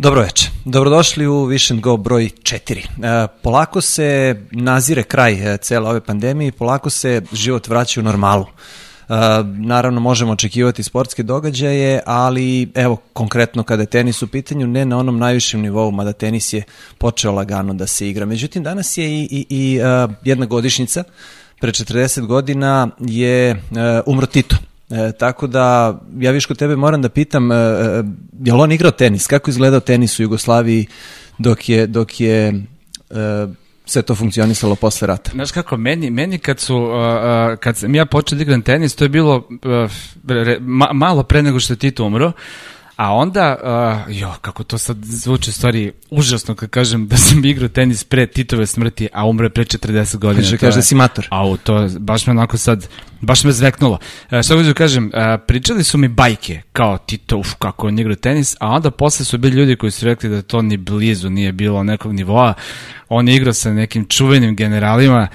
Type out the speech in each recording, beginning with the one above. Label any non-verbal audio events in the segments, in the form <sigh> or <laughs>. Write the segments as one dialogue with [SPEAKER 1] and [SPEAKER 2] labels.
[SPEAKER 1] Dobro večer. Dobrodošli u Vision Go broj 4. E, polako se nazire kraj e, cele ove pandemije i polako se život vraća u normalu. E, naravno možemo očekivati sportske događaje, ali evo konkretno kada je tenis u pitanju, ne na onom najvišem nivou, mada tenis je počeo lagano da se igra. Međutim, danas je i, i, i jedna godišnjica, pre 40 godina je umro Tito. E, tako da, ja viš kod tebe moram da pitam, e, e, je li on igrao tenis? Kako izgledao tenis u Jugoslaviji dok je, dok je e, sve to funkcionisalo posle rata?
[SPEAKER 2] Znaš kako, meni, meni kad su, uh, kad sam ja počeo da igram tenis, to je bilo uh, re, ma, malo pre nego što je Tito umro, A onda, uh, jo, kako to sad zvuče stvari užasno kad kažem da sam igrao tenis pre Titove smrti, a umre pre 40 godina.
[SPEAKER 1] Kaže, kaže da si mator.
[SPEAKER 2] Au, to baš me onako sad, baš me zveknulo. Uh, šta da kažem, uh, pričali su mi bajke, kao Tito, uf, kako on igrao tenis, a onda posle su bili ljudi koji su rekli da to ni blizu nije bilo nekog nivoa. On je igrao sa nekim čuvenim generalima,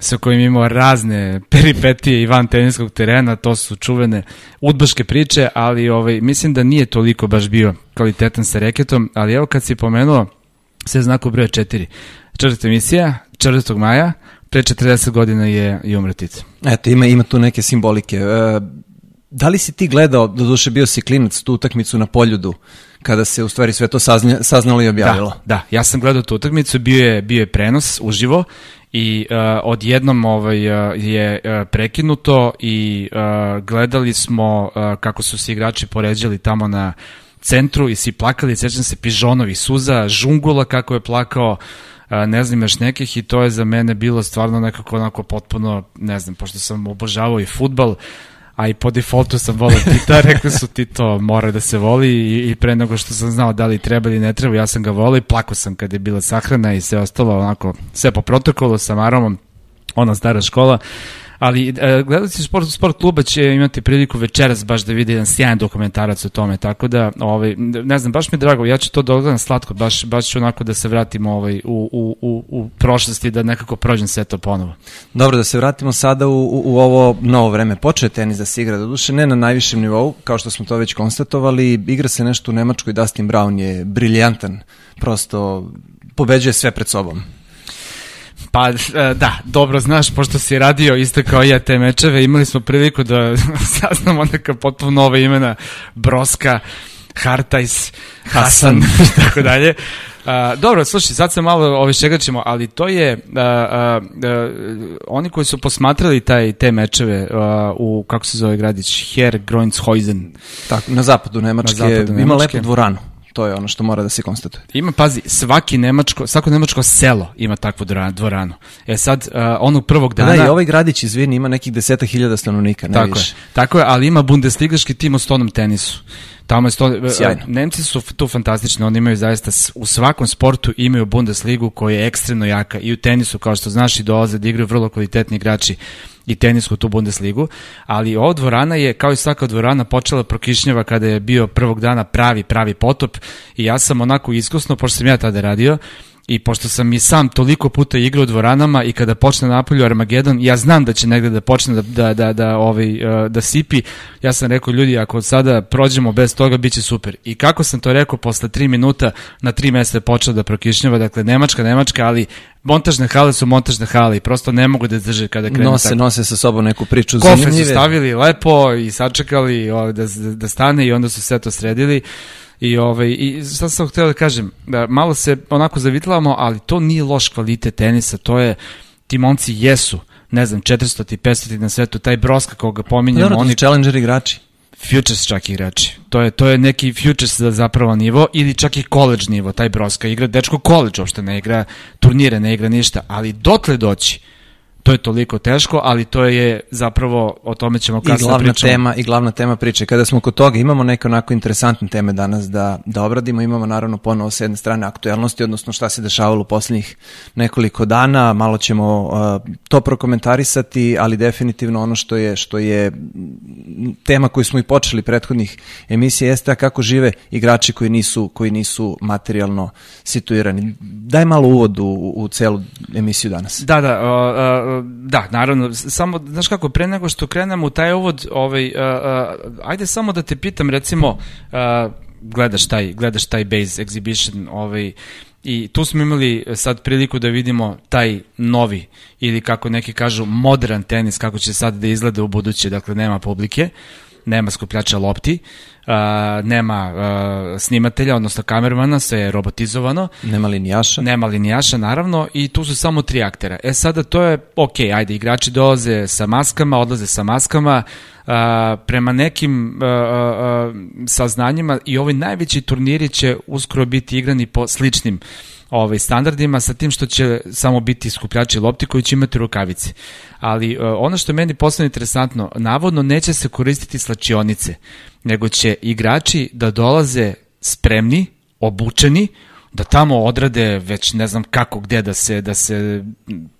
[SPEAKER 2] sa kojim imao razne peripetije i van teniskog terena, to su čuvene udbaške priče, ali ovaj, mislim da nije toliko baš bio kvalitetan sa reketom, ali evo kad si pomenuo sve znako broja 4. Četvrta emisija, 4. maja, pre 40 godina je, je umretica.
[SPEAKER 1] Eto, ima, ima tu neke simbolike. E, da li si ti gledao, do duše bio si klinac, tu utakmicu na poljudu, kada se u stvari sve to sazna, saznalo i objavilo?
[SPEAKER 2] Da, da, ja sam gledao tu utakmicu, bio je, bio je prenos uživo i uh, odjednom ovaj, uh, je uh, prekinuto i uh, gledali smo uh, kako su se igrači poređali tamo na centru i svi plakali, sećam se Pižonovi suza, Žungula kako je plakao, ne znam još nekih i to je za mene bilo stvarno nekako onako potpuno, ne znam, pošto sam obožavao i futbal, a i po defaultu sam volio Tita, <laughs> rekli su ti to mora da se voli i, i pre nego što sam znao da li treba ili ne treba, ja sam ga volio i plako sam kad je bila sahrana i sve ostalo onako, sve po protokolu sa Maromom, ona stara škola, ali e, gledalci sport, sport kluba će imati priliku večeras baš da vide jedan sjajan dokumentarac o tome, tako da, ovaj, ne znam, baš mi je drago, ja ću to da odgledam slatko, baš, baš ću onako da se vratimo ovaj, u, u, u, u prošlosti, da nekako prođem sve to ponovo.
[SPEAKER 1] Dobro, da se vratimo sada u, u, u ovo novo vreme. Počeo je tenis da se igra, do duše ne na najvišem nivou, kao što smo to već konstatovali, igra se nešto u Nemačkoj, Dustin Brown je briljantan, prosto pobeđuje sve pred sobom.
[SPEAKER 2] Pa e, da, dobro znaš, pošto si radio isto kao ja te mečeve, imali smo priliku da <laughs> saznamo neka potpuno nove imena, Broska, Hartajs, Hasan i <laughs> tako dalje. Uh, dobro, slušaj, sad se malo ove šegačimo, ali to je, uh, uh, uh, oni koji su posmatrali taj, te mečeve uh, u, kako se zove gradić, Herr Groinshäusen.
[SPEAKER 1] Tako, na zapadu Nemačke,
[SPEAKER 2] Na zapadu
[SPEAKER 1] ima
[SPEAKER 2] Nemačke.
[SPEAKER 1] lepu dvoranu. To je ono što mora da se konstatuje.
[SPEAKER 2] Ima, pazi, svaki nemačko, svako nemačko selo ima takvu dvora- dvoranu. E sad, uh, onog prvog dana...
[SPEAKER 1] Da, i ovaj gradić, izvini, ima nekih deseta hiljada stanovnika, ne
[SPEAKER 2] Tako
[SPEAKER 1] više.
[SPEAKER 2] je, tako je, ali ima bundesligaški tim o stonom tenisu. Tamo je sto,
[SPEAKER 1] Sjajno.
[SPEAKER 2] Nemci su tu fantastični, oni imaju zaista u svakom sportu imaju Bundesligu koja je ekstremno jaka i u tenisu kao što znaš i dolaze da igraju vrlo kvalitetni igrači i tenisku tu Bundesligu, ali ova dvorana je kao i svaka dvorana počela prokišnjava kada je bio prvog dana pravi pravi potop i ja sam onako iskusno pošto sam ja tada radio I pošto sam i sam toliko puta igrao u dvoranama i kada počne napolju Armagedon, ja znam da će negde da počne da, da, da, da, ovaj, eh, da sipi. Ja sam rekao, ljudi, ako sada prođemo bez toga, bit će super. I kako sam to rekao, posle tri minuta na tri mesta je počeo da prokišnjava, dakle, Nemačka, Nemačka, ali montažne hale su montažne hale i prosto ne mogu da izdrže kada krenu
[SPEAKER 1] Nose,
[SPEAKER 2] tako.
[SPEAKER 1] nose sa sobom neku priču
[SPEAKER 2] Kofe su
[SPEAKER 1] zanimljive.
[SPEAKER 2] stavili lepo i sačekali ovaj, da, da, da stane i onda su sve to sredili. I, ovaj, i sad sam htio da kažem, da malo se onako zavitlamo, ali to nije loš kvalitet tenisa, to je, ti momci jesu, ne znam, 400 i 500 na svetu, taj Broska koga pominjamo,
[SPEAKER 1] Dobro,
[SPEAKER 2] oni
[SPEAKER 1] challenger igrači.
[SPEAKER 2] futures čak igrači. To je, to je neki futures za zapravo nivo ili čak i college nivo, taj Broska igra, dečko college uopšte ne igra turnire, ne igra ništa, ali dotle doći, to je toliko teško, ali to je zapravo, o tome ćemo
[SPEAKER 1] I
[SPEAKER 2] kasnije
[SPEAKER 1] glavna
[SPEAKER 2] pričamo.
[SPEAKER 1] tema i glavna tema priče. Kada smo kod toga, imamo neke onako interesantne teme danas da, da obradimo. Imamo naravno ponovo s jedne strane aktuelnosti, odnosno šta se dešavalo u poslednjih nekoliko dana. Malo ćemo uh, to prokomentarisati, ali definitivno ono što je što je tema koju smo i počeli prethodnih emisija jeste kako žive igrači koji nisu koji nisu materijalno situirani. Daj malo uvod u, u celu emisiju danas.
[SPEAKER 2] Da, da, uh, uh, da, naravno, samo, znaš kako, pre nego što krenemo u taj uvod, ovaj, uh, uh, ajde samo da te pitam, recimo, uh, gledaš taj, gledaš taj base exhibition ovaj, i tu smo imali sad priliku da vidimo taj novi ili kako neki kažu modern tenis kako će sad da izgleda u buduće, dakle nema publike, nema skupljača lopti, uh, nema uh, snimatelja, odnosno kamermana, sve je robotizovano.
[SPEAKER 1] Nema linijaša.
[SPEAKER 2] Nema linijaša, naravno, i tu su samo tri aktera. E sada to je, ok, ajde, igrači dolaze sa maskama, odlaze sa maskama, prema nekim saznanjima i ovi najveći turniri će uskoro biti igrani po sličnim ovaj, standardima sa tim što će samo biti skupljači lopti koji će imati rukavice. Ali uh, ono što je meni posledno interesantno, navodno neće se koristiti slačionice, nego će igrači da dolaze spremni, obučeni, da tamo odrade već ne znam kako gde da se da se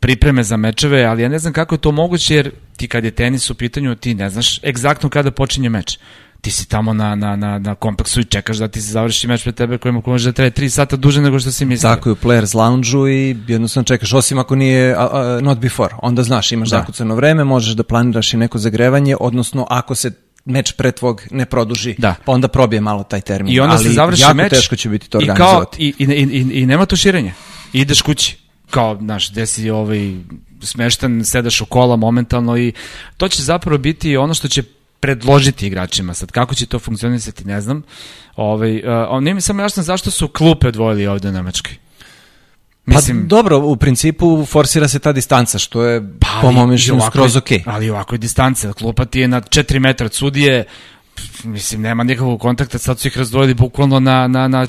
[SPEAKER 2] pripreme za mečeve, ali ja ne znam kako je to moguće jer ti kad je tenis u pitanju ti ne znaš egzaktno kada počinje meč ti si tamo na, na, na, na kompleksu i čekaš da ti se završi meč pred tebe koji može da traje 3 sata duže nego što si mislio.
[SPEAKER 1] Tako je u players lounge-u i jednostavno čekaš, osim ako nije uh, uh, not before, onda znaš, imaš da. zakucano vreme, možeš da planiraš i neko zagrevanje, odnosno ako se meč pre tvog ne produži, da. pa onda probije malo taj termin.
[SPEAKER 2] I onda
[SPEAKER 1] Ali
[SPEAKER 2] se završi
[SPEAKER 1] jako
[SPEAKER 2] meč
[SPEAKER 1] teško će biti to
[SPEAKER 2] i, kao,
[SPEAKER 1] organizovati.
[SPEAKER 2] i, i, i, i nema tu širenja. I ideš kući kao, znaš, gde si ovaj, smeštan, sedaš u kola momentalno i to će zapravo biti ono što će predložiti igračima. Sad, kako će to funkcionisati, ne znam. Ovaj, uh, nije mi samo jasno zašto su klupe odvojili ovde u Nemačkoj.
[SPEAKER 1] Mislim, pa dobro, u principu forsira se ta distanca, što je
[SPEAKER 2] pa,
[SPEAKER 1] po mom mišljenju skroz ok.
[SPEAKER 2] Ali ovako je distanca, klupa ti je na 4 metra od sudije, mislim, nema nikakvog kontakta, sad su ih razdvojili bukvalno na, na, na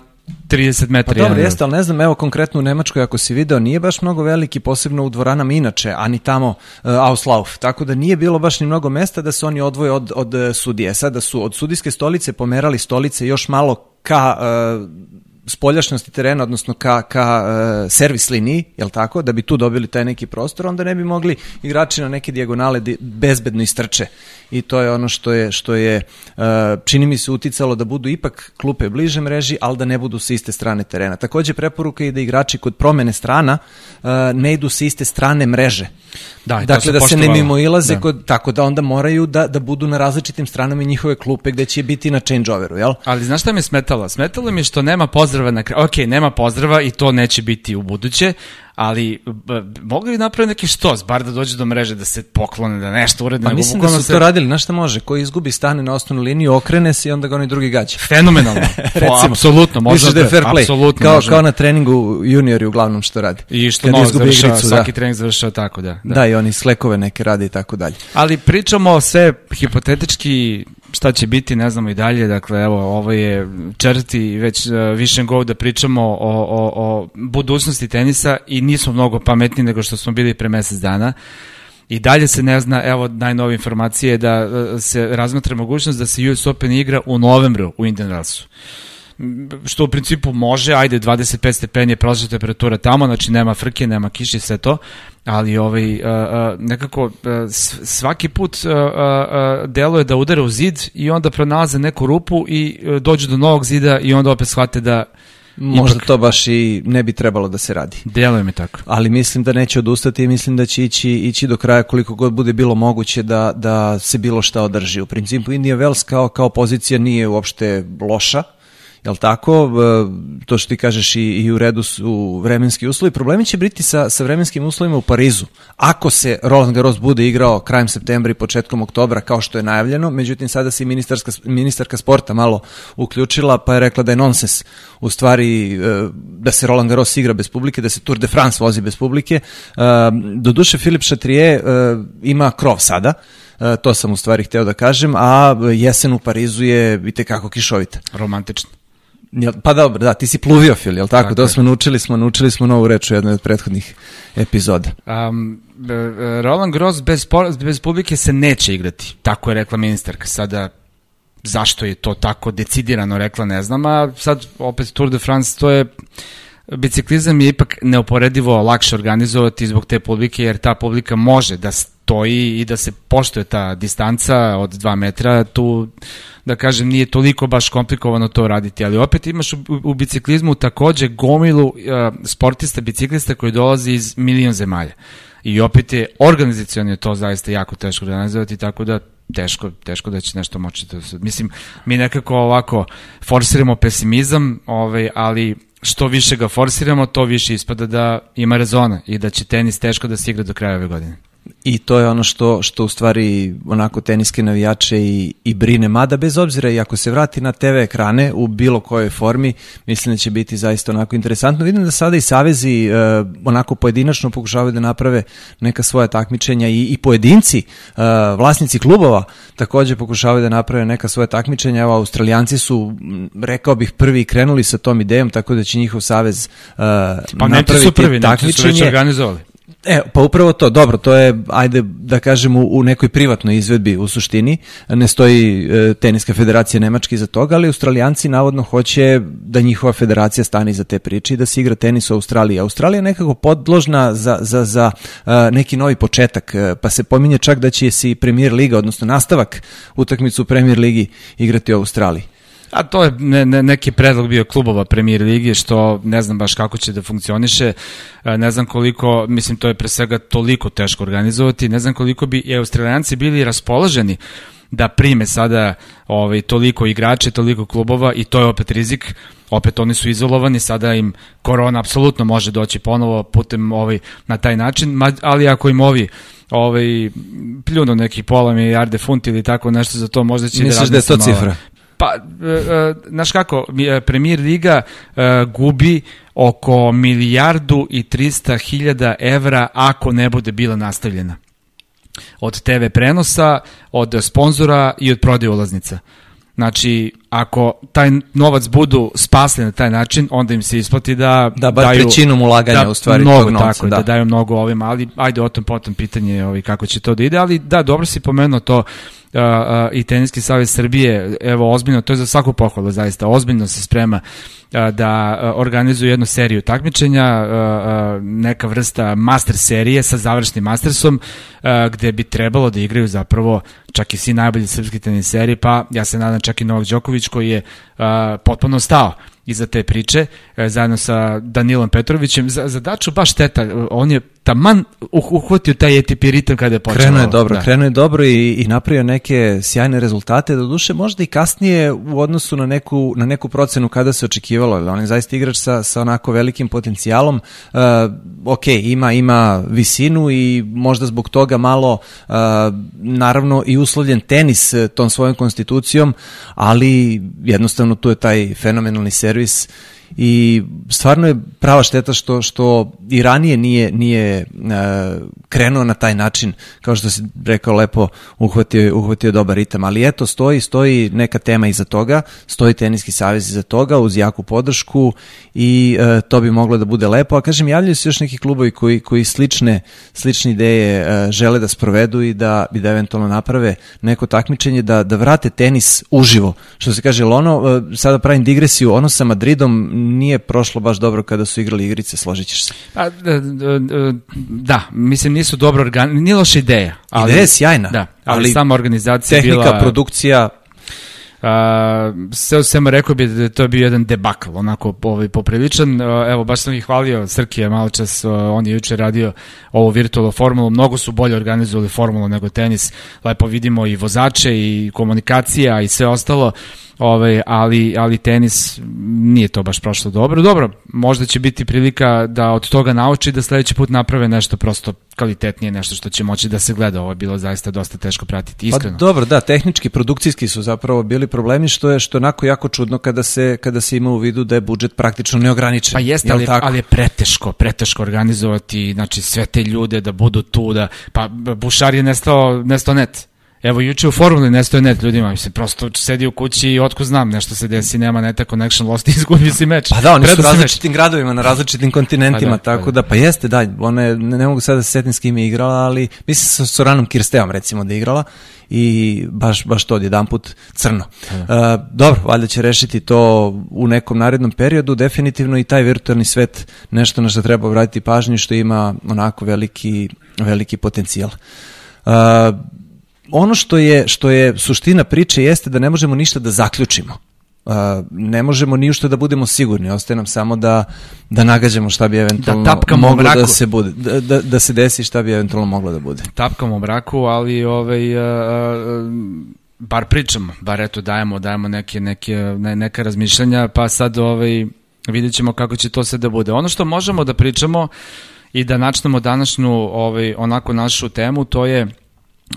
[SPEAKER 2] 30 metara.
[SPEAKER 1] Pa dobro, jeste, ali ne znam, evo konkretno u Nemačkoj, ako si video, nije baš mnogo veliki, posebno u dvoranama inače, ani tamo uh, Auslauf, tako da nije bilo baš ni mnogo mesta da se oni odvoje od, od uh, sudije. Sada su od sudijske stolice pomerali stolice još malo ka uh, spoljašnosti terena, odnosno ka, ka uh, servis liniji, jel tako, da bi tu dobili taj neki prostor, onda ne bi mogli igrači na neke dijagonale da bezbedno istrče. I to je ono što je, što je uh, čini mi se uticalo da budu ipak klupe bliže mreži, ali da ne budu sa iste strane terena. Takođe preporuka je da igrači kod promene strana uh, ne idu sa iste strane mreže.
[SPEAKER 2] Da,
[SPEAKER 1] dakle, da se ne mimo ilaze, da. Kod, tako da onda moraju da, da budu na različitim stranama njihove klupe gde će biti na changeoveru, jel?
[SPEAKER 2] Ali znaš šta mi je smetalo? Smetalo mi što nema pozdrava na kraju. Ok, nema pozdrava i to neće biti u buduće, ali mogli bi napraviti neki štos, bar da dođe do mreže, da se poklone, da nešto urede.
[SPEAKER 1] Pa mislim da su se... to radili, znaš šta može, ko izgubi stane na osnovnu liniju, okrene se i onda ga oni drugi gađa.
[SPEAKER 2] Fenomenalno, <laughs> po, apsolutno, može
[SPEAKER 1] da je fair play,
[SPEAKER 2] apsolutno
[SPEAKER 1] kao, može. kao na treningu juniori uglavnom što radi.
[SPEAKER 2] I što novo završava, igricu, svaki da. trening završava tako, da.
[SPEAKER 1] Da, da i oni slekove neke radi i tako dalje.
[SPEAKER 2] Ali pričamo sve hipotetički šta će biti, ne znamo i dalje, dakle, evo, ovo je četvrti već uh, više go da pričamo o, o, o budućnosti tenisa i nismo mnogo pametni nego što smo bili pre mesec dana. I dalje se ne zna, evo najnovije informacije da uh, se razmatra mogućnost da se US Open igra u novembru u Indian Wellsu što u principu može, ajde 25 stepeni je prosječna temperatura tamo, znači nema frke, nema kiše, sve to, ali ovaj, nekako svaki put deluje da udare u zid i onda pronalaze neku rupu i uh, dođu do novog zida i onda opet shvate da
[SPEAKER 1] Možda Ipak, to baš i ne bi trebalo da se radi.
[SPEAKER 2] Deluje mi tako.
[SPEAKER 1] Ali mislim da neće odustati i mislim da će ići, ići do kraja koliko god bude bilo moguće da, da se bilo šta održi. U principu Indija Wells kao, kao pozicija nije uopšte loša jel tako, to što ti kažeš i, i u redu su vremenski uslovi. Problemi će biti sa, sa vremenskim uslovima u Parizu. Ako se Roland Garros bude igrao krajem septembra i početkom oktobra, kao što je najavljeno, međutim sada se i ministarska, ministarka sporta malo uključila, pa je rekla da je nonsens u stvari e, da se Roland Garros igra bez publike, da se Tour de France vozi bez publike. E, doduše, Filip Chatrier e, ima krov sada, to sam u stvari hteo da kažem, a jesen u Parizu je i tekako kišovita.
[SPEAKER 2] Romantično.
[SPEAKER 1] Jel, pa dobro, da, ti si pluviofil, jel tako? tako da smo naučili smo, naučili smo novu reč u jednoj od prethodnih epizoda.
[SPEAKER 2] Um, Roland Gross bez, bez publike se neće igrati, tako je rekla ministarka. Sada zašto je to tako decidirano rekla, ne znam, a sad opet Tour de France, to je biciklizam je ipak neuporedivo lakše organizovati zbog te publike, jer ta publika može da stoji i da se poštuje ta distanca od 2 metra, tu da kažem nije toliko baš komplikovano to raditi, ali opet imaš u, u biciklizmu takođe gomilu uh, sportista, biciklista koji dolazi iz milion zemalja. I opet je organizacijalno to zaista jako teško organizovati, tako da teško, teško da će nešto moći da se... Mislim, mi nekako ovako forsiramo pesimizam, ovaj, ali što više ga forsiramo, to više ispada da ima rezona i da će tenis teško da se igra do kraja ove godine.
[SPEAKER 1] I to je ono što, što u stvari onako teniske navijače i, i brine, mada bez obzira i ako se vrati na TV ekrane u bilo kojoj formi, mislim da će biti zaista onako interesantno. Vidim da sada i savezi e, onako pojedinačno pokušavaju da naprave neka svoja takmičenja i, i pojedinci, e, vlasnici klubova takođe pokušavaju da naprave neka svoja takmičenja. Evo, australijanci su, rekao bih, prvi krenuli sa tom idejom, tako da će njihov savez e,
[SPEAKER 2] pa napraviti su prvi, takmičenje. Pa su već organizovali.
[SPEAKER 1] E, pa upravo to, dobro, to je, ajde da kažem, u, u nekoj privatnoj izvedbi u suštini, ne stoji e, teniska federacija Nemački za toga, ali australijanci navodno hoće da njihova federacija stane za te priče i da se igra tenis u Australiji. Australija je nekako podložna za, za, za uh, neki novi početak, e, pa se pominje čak da će se i premier liga, odnosno nastavak utakmicu u premier ligi igrati u Australiji.
[SPEAKER 2] A to je ne, ne, neki predlog bio klubova premier ligi, što ne znam baš kako će da funkcioniše, e, ne znam koliko, mislim to je pre svega toliko teško organizovati, ne znam koliko bi i australijanci bili raspoloženi da prime sada ovaj, toliko igrače, toliko klubova i to je opet rizik, opet oni su izolovani, sada im korona apsolutno može doći ponovo putem ovaj, na taj način, ali ako im ovi ovaj, pljunu nekih pola milijarde funti ili tako nešto za to, možda će
[SPEAKER 1] Misliš da, da je to cifra?
[SPEAKER 2] Pa, e, e, znaš kako, e, Premier Liga gubi oko milijardu i 300 hiljada evra ako ne bude bila nastavljena. Od TV prenosa, od sponzora i od prodaje ulaznica. Znači, ako taj novac budu spasli na taj način, onda im se isplati da
[SPEAKER 1] da bar daju, trećinom ulaganja
[SPEAKER 2] da,
[SPEAKER 1] u stvari
[SPEAKER 2] mnogo,
[SPEAKER 1] tog novca,
[SPEAKER 2] tako, da. da daju mnogo ovim, ali ajde o tom potom pitanje ovaj, kako će to da ide, ali da, dobro si pomenuo to uh, i Teniski savez Srbije, evo ozbiljno, to je za svaku pohvalu zaista, ozbiljno se sprema uh, da organizuje jednu seriju takmičenja, neka vrsta master serije sa završnim mastersom, gde bi trebalo da igraju zapravo čak i svi najbolji srpski teniseri, pa ja se nadam čak i Novak Đoković koji je potpuno stao iza te priče, e, zajedno sa Danilom Petrovićem. Za, za Daču baš šteta, on je taman uhvatio taj ATP ritam kada je počeo.
[SPEAKER 1] Krenuo je dobro, da. krenuo je dobro i, i napravio neke sjajne rezultate, do duše možda i kasnije u odnosu na neku, na neku procenu kada se očekivalo, on je zaista igrač sa, sa onako velikim potencijalom. Uh, ok, ima, ima visinu i možda zbog toga malo uh, naravno i uslovljen tenis tom svojom konstitucijom, ali jednostavno tu je taj fenomenalni servis Service i stvarno je prava šteta što što i ranije nije nije e, krenuo na taj način kao što se rekao lepo uhvatio uhvatio dobar ritam. Ali eto stoji stoji neka tema iza toga stoji teniski savez iza toga uz jaku podršku i e, to bi moglo da bude lepo. A kažem javljaju se još neki klubovi koji koji slične slične ideje e, žele da sprovedu i da bi da eventualno naprave neko takmičenje da da vrate tenis uživo. Što se kaže ono sada pravim digresiju ono sa Madridom nije prošlo baš dobro kada su igrali igrice, složit ćeš se.
[SPEAKER 2] Pa, da, da, da, mislim nisu dobro organizovani, nije loša ideja.
[SPEAKER 1] Ali, ideja je sjajna.
[SPEAKER 2] Da, ali, ali sama organizacija
[SPEAKER 1] tehnika,
[SPEAKER 2] bila...
[SPEAKER 1] produkcija,
[SPEAKER 2] Uh, sve svema rekao bi da je to bio jedan debakl, onako ovaj, popriličan. Uh, evo, baš sam ih hvalio, Srki je malo čas, uh, on je juče radio ovo virtualno formulu, mnogo su bolje organizovali formulu nego tenis, lepo vidimo i vozače i komunikacija i sve ostalo. Uh, ovaj, ali, ali tenis nije to baš prošlo dobro. Dobro, možda će biti prilika da od toga nauči da sledeći put naprave nešto prosto kvalitetnije, nešto što će moći da se gleda. Ovo je bilo zaista dosta teško pratiti, pa iskreno.
[SPEAKER 1] Pa dobro, da, tehnički, produkcijski su zapravo bili problemi, što je što je onako jako čudno kada se, kada se ima u vidu da je budžet praktično neograničen.
[SPEAKER 2] Pa jeste, ali, ali je preteško, preteško organizovati, znači sve te ljude da budu tu, da, pa Bušar je nestao, nestao net Evo, juče u formuli nestoje net ljudima, se prosto sedi u kući i otko znam, nešto se desi, nema neta connection, lost i <laughs> izgubi si meč.
[SPEAKER 1] Pa da, oni su različitim gradovima, na različitim kontinentima, pa da, tako pa da. da, pa jeste, da, ona je, ne, ne mogu sada da se setim s kim je igrala, ali mislim sa Soranom Kirsteom recimo da je igrala i baš, baš to odjedan put crno. Da. Uh, dobro, valjda će rešiti to u nekom narednom periodu, definitivno i taj virtualni svet nešto na što treba vratiti pažnju što ima onako veliki, veliki potencijal. Uh, ono što je, što je suština priče jeste da ne možemo ništa da zaključimo ne možemo ni što da budemo sigurni, ostaje nam samo da, da nagađamo šta bi eventualno
[SPEAKER 2] da
[SPEAKER 1] moglo da se, bude, da, da, da se desi šta bi eventualno moglo da bude.
[SPEAKER 2] Tapkamo mraku, ali ovaj, uh, bar pričamo, bar eto dajemo, dajemo neke, neke, ne, neka razmišljanja, pa sad ovaj, vidjet ćemo kako će to sve da bude. Ono što možemo da pričamo i da načnemo današnju ovaj, onako našu temu, to je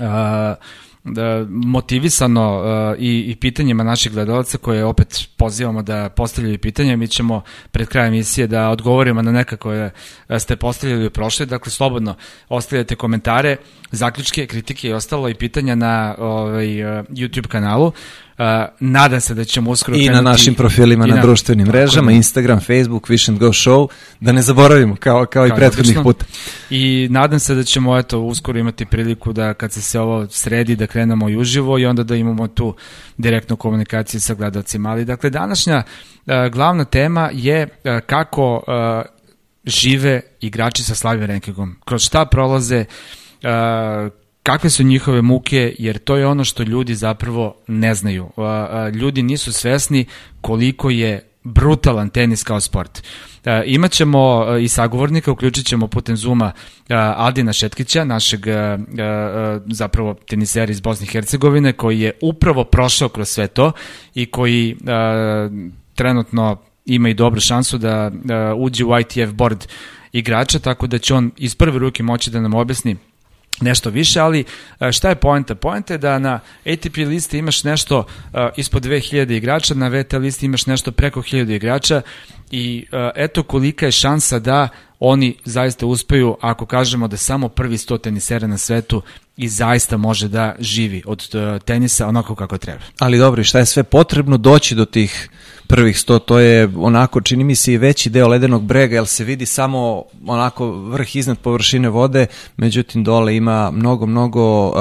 [SPEAKER 2] uh, da, motivisano uh, i, i pitanjima naših gledalaca koje opet pozivamo da postavljaju pitanja. Mi ćemo pred krajem emisije da odgovorimo na neka koje uh, ste postavljali u prošle. Dakle, slobodno ostavljate komentare, zaključke, kritike i ostalo i pitanja na ovaj, uh, YouTube kanalu. Uh, nadam se da ćemo uskoro
[SPEAKER 1] I
[SPEAKER 2] krenuti...
[SPEAKER 1] na našim profilima na, na društvenim mrežama, Instagram, Facebook, Wish and Go Show, da ne zaboravimo kao, kao, kao i prethodnih puta.
[SPEAKER 2] I nadam se da ćemo eto, uskoro imati priliku da kad se se ovo sredi da krenemo i uživo i onda da imamo tu direktnu komunikaciju sa gledalcima. Ali dakle, današnja uh, glavna tema je uh, kako uh, žive igrači sa slavim rankingom. Kroz šta prolaze, uh, kakve su njihove muke, jer to je ono što ljudi zapravo ne znaju. Ljudi nisu svesni koliko je brutalan tenis kao sport. Imaćemo i sagovornika, uključit ćemo putem Zuma Aldina Šetkića, našeg zapravo tenisera iz Bosne i Hercegovine, koji je upravo prošao kroz sve to i koji trenutno ima i dobru šansu da uđe u ITF board igrača, tako da će on iz prve ruke moći da nam objasni nešto više, ali e, šta je poenta? Poenta je da na ATP listi imaš nešto uh, ispod 2000 igrača, na VT listi imaš nešto preko 1000 igrača i uh, eto kolika je šansa da oni zaista uspeju ako kažemo da samo prvi 100 tenisera na svetu i zaista može da živi od tenisa onako kako treba.
[SPEAKER 1] Ali dobro, šta je sve potrebno doći do tih prvih 100, to je onako, čini mi se i veći deo ledenog brega, jer se vidi samo onako vrh iznad površine vode, međutim dole ima mnogo, mnogo uh,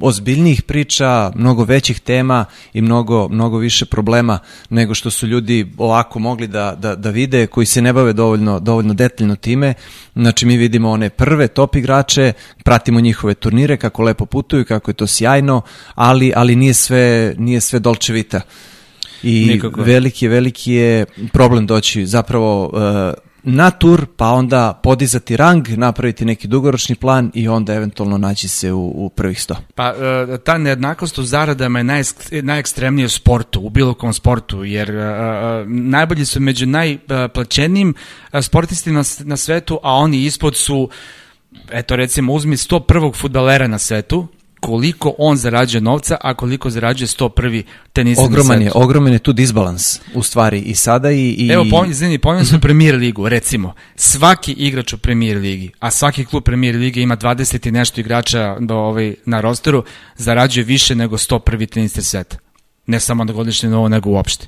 [SPEAKER 1] ozbiljnijih priča, mnogo većih tema i mnogo, mnogo više problema nego što su ljudi ovako mogli da, da, da vide, koji se ne bave dovoljno, dovoljno detaljno time. Znači mi vidimo one prve top igrače, pratimo njihove turnire, kako lepo putuju, kako je to sjajno, ali, ali nije sve, nije sve dolčevita. I Nikako. veliki, veliki je problem doći zapravo uh, na tur, pa onda podizati rang, napraviti neki dugoročni plan i onda eventualno naći se u, u prvih sto.
[SPEAKER 2] Pa uh, ta nejednakost u zaradama je naj, najekstremnije u sportu, u bilo kom sportu, jer uh, uh, najbolji su među najplaćenijim sportistima na, na svetu, a oni ispod su eto recimo uzmi 101. futbalera na svetu, koliko on zarađuje novca, a koliko zarađuje 101. tenisa
[SPEAKER 1] ogroman je, ogroman je tu disbalans u stvari i sada i... i...
[SPEAKER 2] Evo, pom, izvini, pomenuo sam <laughs> Premier ligu, recimo, svaki igrač u Premier ligi, a svaki klub Premier lige ima 20 i nešto igrača do, ovaj, na rosteru, zarađuje više nego 101. tenister sveta. Ne samo na godišnje novo, nego uopšte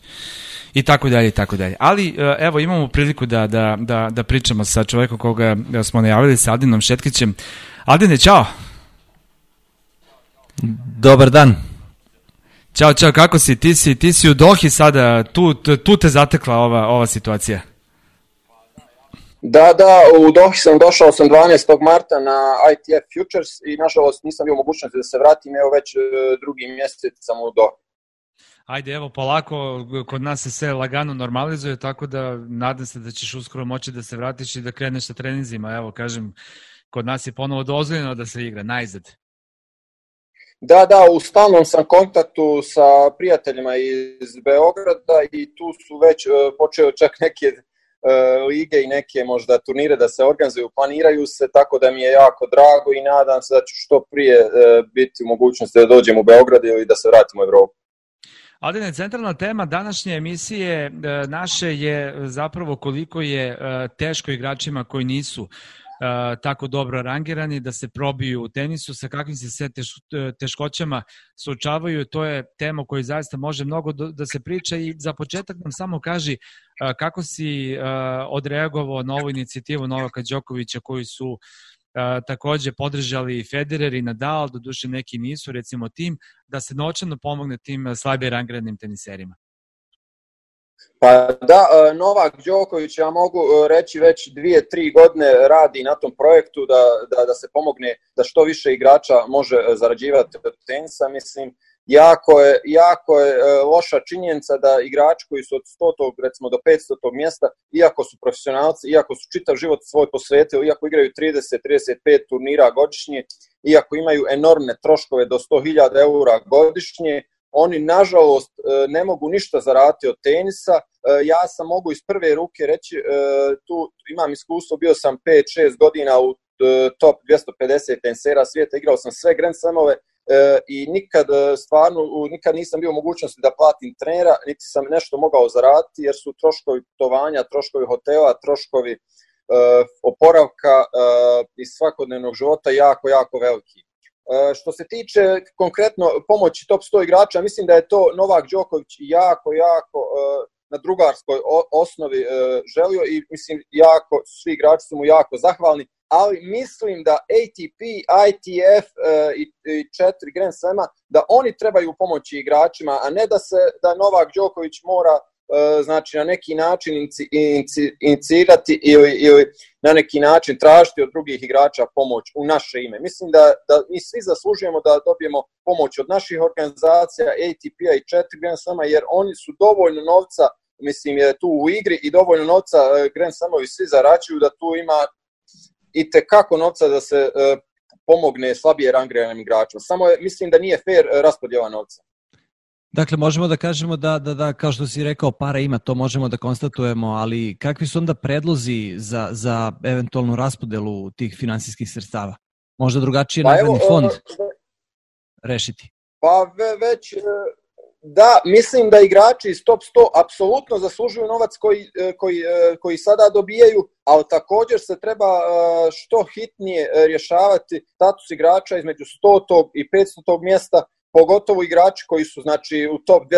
[SPEAKER 2] i tako dalje i tako dalje. Ali e, evo imamo priliku da, da, da, da pričamo sa čovekom koga smo najavili, sa Aldinom Šetkićem. Aldine, čao!
[SPEAKER 1] Dobar dan.
[SPEAKER 2] Ćao, čao, kako si? Ti si, ti si u Dohi sada, tu, tu te zatekla ova, ova situacija.
[SPEAKER 3] Da, da, u Dohi sam došao sam 12. marta na ITF Futures i nažalost nisam bio mogućnosti da se vratim, evo već e, drugi mjesec sam u Dohi.
[SPEAKER 2] Ajde, evo, polako, kod nas se sve lagano normalizuje, tako da nadam se da ćeš uskoro moći da se vratiš i da kreneš sa treninzima. Evo, kažem, kod nas je ponovo dozvoljeno da se igra, najzad.
[SPEAKER 3] Da, da, u stalnom sam kontaktu sa prijateljima iz Beograda i tu su već uh, počeo čak neke uh, lige i neke možda turnire da se organizuju, planiraju se, tako da mi je jako drago i nadam se da ću što prije uh, biti u mogućnosti da dođem u Beograd i da se vratim u Evropu.
[SPEAKER 2] Adine, centralna tema današnje emisije naše je zapravo koliko je teško igračima koji nisu tako dobro rangirani, da se probiju u tenisu, sa kakvim se sve teš, teškoćama suočavaju, to je tema koju zaista može mnogo da se priča i za početak nam samo kaži kako si odreagovao na ovu inicijativu Novaka Đokovića koji su takođe podržali Federer i Nadal, do duše neki nisu, recimo tim, da se noćano pomogne tim slabije rangiranim teniserima.
[SPEAKER 3] Pa da, e, Novak Đoković, ja mogu e, reći već dvije, tri godine radi na tom projektu da, da, da se pomogne da što više igrača može zarađivati od tenisa. Mislim, jako je, jako je e, loša činjenica da igrači koji su od 100. recimo do 500. mjesta, iako su profesionalci, iako su čitav život svoj posvetili, iako igraju 30-35 turnira godišnje, iako imaju enormne troškove do 100.000 eura godišnje, oni nažalost e, ne mogu ništa zaraditi od tenisa. E, ja sam mogu iz prve ruke reći, tu imam iskustvo, bio sam 5-6 godina u top 250 tenisera svijeta, igrao sam sve Grand Slamove, e, i nikad e, stvarno nikad nisam bio u mogućnosti da platim trenera, niti sam nešto mogao zaraditi jer su troškovi putovanja, troškovi hotela, troškovi e, oporavka e, iz svakodnevnog života jako, jako veliki. E, što se tiče konkretno pomoći top 100 igrača, mislim da je to Novak Đoković jako, jako e, na drugarskoj osnovi e, želio i mislim jako, svi igrači su mu jako zahvalni ali mislim da ATP, ITF i, četiri Grand Slema, da oni trebaju pomoći igračima, a ne da se da Novak Đoković mora znači na neki način inci, inci, inicirati ili, ili na neki način tražiti od drugih igrača pomoć u naše ime. Mislim da, da mi svi zaslužujemo da dobijemo pomoć od naših organizacija, ATP-a i četiri Grand Slema, jer oni su dovoljno novca mislim je tu u igri i dovoljno novca uh, Grand Slamovi svi zarađuju da tu ima i te kako novca da se uh, pomogne slabije rangiranim igračima. Samo mislim da nije fair raspodjela novca.
[SPEAKER 1] Dakle, možemo da kažemo da, da, da, kao što si rekao, para ima, to možemo da konstatujemo, ali kakvi su onda predlozi za, za eventualnu raspodelu tih finansijskih sredstava? Možda drugačije pa evo, fond rešiti?
[SPEAKER 3] Pa ve, već Da, mislim da igrači iz top 100 apsolutno zaslužuju novac koji, e, koji, e, koji sada dobijaju, ali također se treba e, što hitnije rješavati status igrača između 100. i 500. mjesta, pogotovo igrači koji su znači u top 250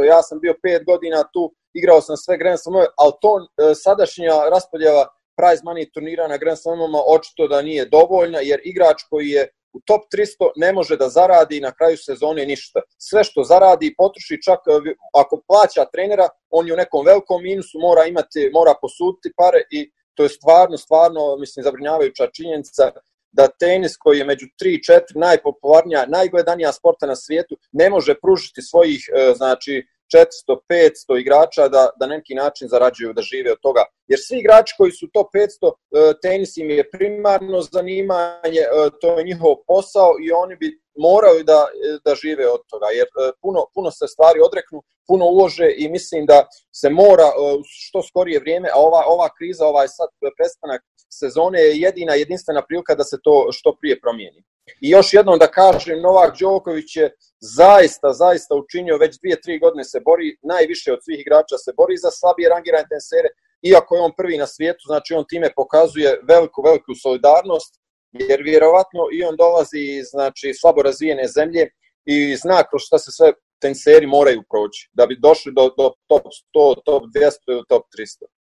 [SPEAKER 3] 300 ja sam bio 5 godina tu igrao sam sve Grand Slamove ali to sadašnja raspodjela prize money turnira na Grand Slamovima očito da nije dovoljna jer igrač koji je u top 300 ne može da zaradi na kraju sezone ništa. Sve što zaradi potroši čak e, ako plaća trenera, on je u nekom velikom minusu, mora imati, mora posuditi pare i to je stvarno, stvarno, mislim, zabrinjavajuća činjenica da tenis koji je među 3-4 najpopularnija, najgledanija sporta na svijetu, ne može pružiti svojih, e, znači, 400-500 igrača da, da neki način zarađuju, da žive od toga. Jer svi igrači koji su to 500, e, tenis im je primarno zanimanje, e, to je njihov posao i oni bi morali da, da žive od toga, jer e, puno, puno se stvari odreknu, puno ulože i mislim da se mora što skorije vrijeme, a ova, ova kriza, ovaj sad prestanak sezone je jedina jedinstvena prilika da se to što prije promijeni. I još jednom da kažem, Novak Đoković je zaista, zaista učinio, već dvije, tri godine se bori, najviše od svih igrača se bori za slabije rangirane tenisere, iako je on prvi na svijetu, znači on time pokazuje veliku, veliku solidarnost, jer vjerovatno i on dolazi iz znači, slabo razvijene zemlje i zna kroz šta se sve teniseri moraju proći, da bi došli do, do top 100, top 200 ili top 300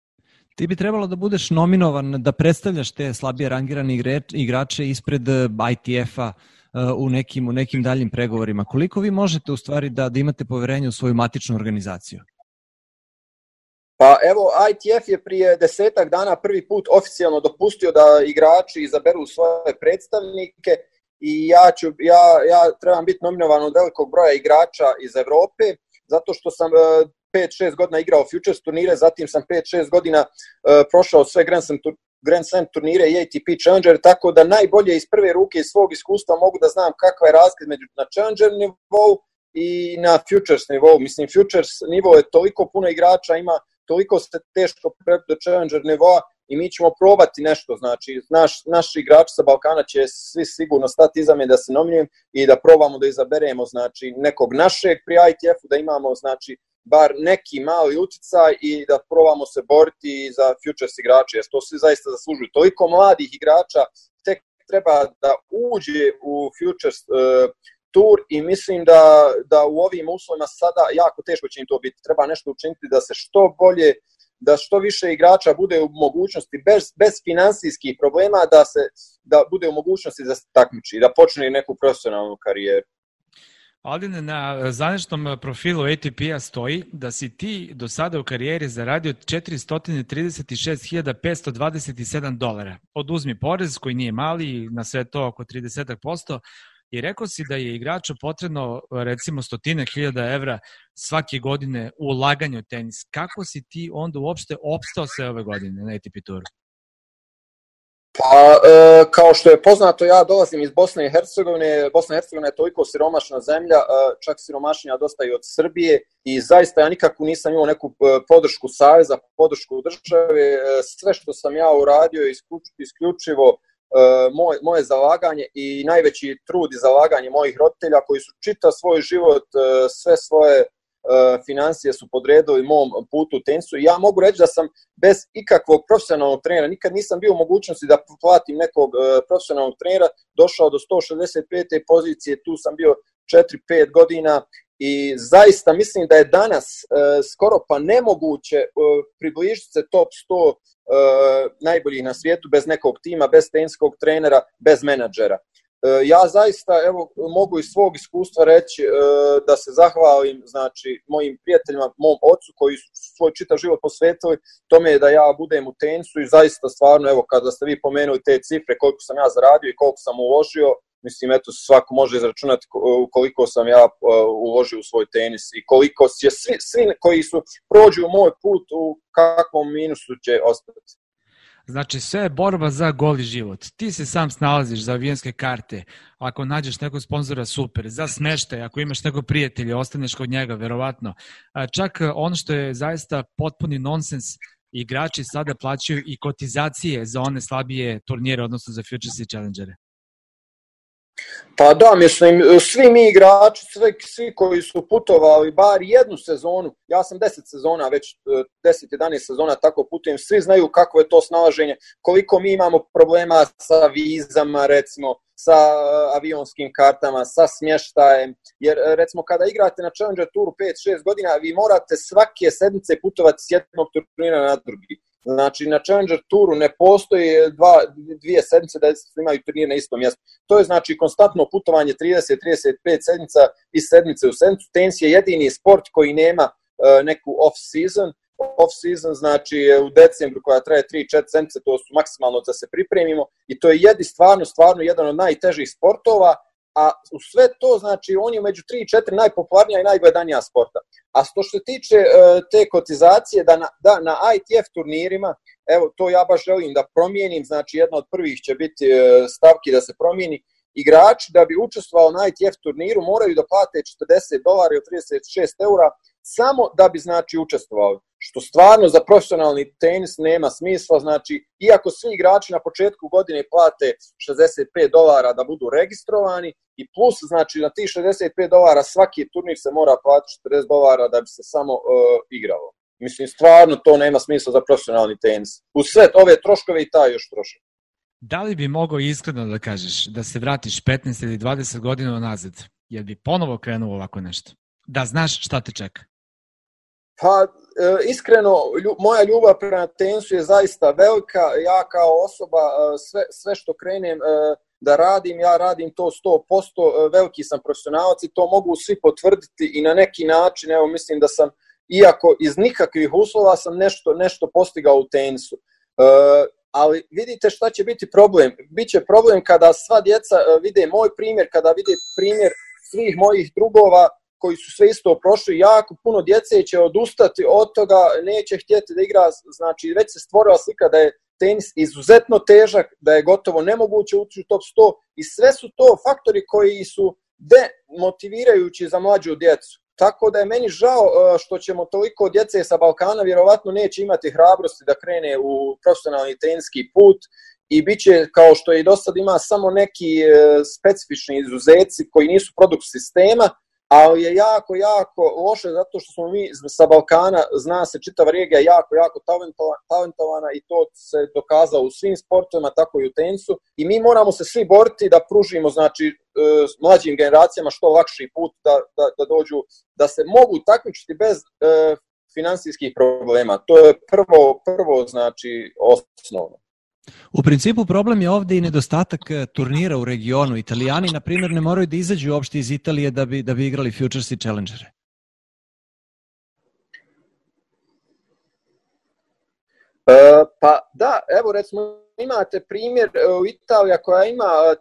[SPEAKER 1] ti bi trebalo da budeš nominovan da predstavljaš te slabije rangirane igrače ispred eh, ITF-a eh, u nekim, u nekim daljim pregovorima. Koliko vi možete u stvari da, da imate poverenje u svoju matičnu organizaciju?
[SPEAKER 3] Pa evo, ITF je prije desetak dana prvi put oficijalno dopustio da igrači izaberu svoje predstavnike i ja, ću, ja, ja trebam biti nominovan od velikog broja igrača iz Evrope, zato što sam eh, 5-6 godina igrao Futures turnire, zatim sam 5-6 godina uh, prošao sve Grand Slam, Grand Slam turnire i ATP Challenger, tako da najbolje iz prve ruke iz svog iskustva mogu da znam kakva je razlika među na Challenger nivou i na Futures nivou. Mislim, Futures nivo je toliko puno igrača, ima toliko se teško prep do Challenger nivoa i mi ćemo probati nešto, znači naš, naši igrači sa Balkana će svi sigurno stati iza me da se nominujem i da probamo da izaberemo znači nekog našeg pri ITF-u, da imamo znači bar neki mali uticaj i da probamo se boriti za futures igrače, jer to svi zaista zaslužuju. Toliko mladih igrača tek treba da uđe u futures uh, tour i mislim da, da u ovim uslovima sada jako teško će im to biti. Treba nešto učiniti da se što bolje da što više igrača bude u mogućnosti bez, bez finansijskih problema da se da bude u mogućnosti da se takmiči da počne neku profesionalnu karijeru.
[SPEAKER 2] Aldine, na zanečnom profilu ATP-a stoji da si ti do sada u karijeri zaradio 436.527 dolara. Oduzmi porez koji nije mali, na sve to oko 30%, i rekao si da je igraču potrebno recimo stotine hiljada evra svake godine u ulaganju u tenis. Kako si ti onda uopšte opstao sve ove godine na ATP Touru?
[SPEAKER 3] Pa, e, kao što je poznato, ja dolazim iz Bosne i Hercegovine. Bosna i Hercegovina je toliko siromašna zemlja, e, čak siromašnija dosta i od Srbije i zaista ja nikako nisam imao neku e, podršku saveza, podršku države. E, sve što sam ja uradio je isključivo e, moje, moje zalaganje i najveći trud i zalaganje mojih roditelja koji su čita svoj život, e, sve svoje E, financije su podredili mom putu u tenisu i ja mogu reći da sam bez ikakvog profesionalnog trenera, nikad nisam bio u mogućnosti da platim nekog e, profesionalnog trenera, došao do 165. pozicije, tu sam bio 4-5 godina i zaista mislim da je danas e, skoro pa nemoguće približiti se top 100 najboljih na svijetu bez nekog tima, bez tenskog trenera, bez menadžera. E, ja zaista evo mogu iz svog iskustva reći e, da se zahvalim znači mojim prijateljima, mom ocu koji su svoj čitav život posvetili tome da ja budem u tenisu i zaista stvarno evo kada ste vi pomenuli te cifre koliko sam ja zaradio i koliko sam uložio mislim eto svako može izračunati koliko sam ja e, uložio u svoj tenis i koliko će svi, svi koji su prođu moj put u kakvom minusu će ostati.
[SPEAKER 2] Znači, sve je borba za goli život. Ti se sam snalaziš za avijanske karte, ako nađeš nekog sponzora, super. Za smeštaj, ako imaš nekog prijatelja, ostaneš kod njega, verovatno. Čak ono što je zaista potpuni nonsens, igrači sada plaćaju i kotizacije za one slabije turnire, odnosno za Futures i Challengere.
[SPEAKER 3] Pa da, mislim, svi mi igrači, svi, svi koji su putovali bar jednu sezonu, ja sam 10 sezona, već 10-11 e, sezona tako putujem, svi znaju kako je to snalaženje, koliko mi imamo problema sa vizama, recimo, sa e, avionskim kartama, sa smještajem, jer e, recimo kada igrate na Challenger Touru 5-6 godina, vi morate svake sedmice putovati s jednog turnira na drugi Znači, na Challenger Touru ne postoji dva, dvije sedmice da imaju turnir na istom mjestu. To je znači konstantno putovanje 30-35 sedmica iz sedmice u sedmicu. Tenis je jedini sport koji nema uh, neku off-season. Off-season znači u decembru koja traje 3-4 sedmice, to su maksimalno da se pripremimo i to je jedi stvarno, stvarno jedan od najtežih sportova, a u sve to, znači, on je među 3 i 4 najpopularnija i najgledanija sporta. A što se tiče uh, te kotizacije, da na, da na ITF turnirima, evo, to ja baš želim da promijenim, znači, jedna od prvih će biti uh, stavki da se promijeni, igrači da bi učestvovao na ITF turniru moraju da plate 40 dolara ili 36 eura samo da bi znači učestvovali. Što stvarno za profesionalni tenis nema smisla, znači iako svi igrači na početku godine plate 65 dolara da budu registrovani i plus znači na tih 65 dolara svaki turnir se mora platiti 40 dolara da bi se samo uh, igralo. Mislim, stvarno to nema smisla za profesionalni tenis. U sve ove troškove i taj još trošak.
[SPEAKER 2] Da li bi mogao iskreno da kažeš da se vratiš 15 ili 20 godina nazad, jer bi ponovo krenuo ovako nešto? Da znaš šta te čeka?
[SPEAKER 3] Pa, e, iskreno, lju, moja ljubav prema tenisu je zaista velika. Ja kao osoba, e, sve, sve što krenem e, da radim, ja radim to 100%, veliki sam profesionalac i to mogu svi potvrditi i na neki način, evo mislim da sam, iako iz nikakvih uslova sam nešto, nešto postigao u tenisu. Ali vidite šta će biti problem. Biće problem kada sva djeca vide moj primjer, kada vide primjer svih mojih drugova, koji su sve isto prošli, jako puno djece će odustati od toga, neće htjeti da igra, znači već se stvorila slika da je tenis izuzetno težak, da je gotovo nemoguće ući u top 100 i sve su to faktori koji su demotivirajući za mlađu djecu. Tako da je meni žao e, što ćemo toliko djece sa Balkana vjerovatno neće imati hrabrosti da krene u profesionalni teniski put i bit će, kao što i do sad ima, samo neki e, specifični izuzeci koji nisu produkt sistema, ali je jako, jako loše zato što smo mi sa Balkana, zna se čitava regija jako, jako talentovana i to se dokazalo u svim sportovima, tako i u tenisu i mi moramo se svi boriti da pružimo znači, e, mlađim generacijama što lakši put da, da, da dođu, da se mogu takmičiti bez e, finansijskih problema. To je prvo, prvo znači osnovno.
[SPEAKER 1] U principu problem je ovde i nedostatak e, turnira u regionu. Italijani, na primjer, ne moraju da izađu uopšte iz Italije da bi, da bi igrali Futures i Challengere.
[SPEAKER 3] E, pa da, evo recimo imate primjer u Italija koja ima 30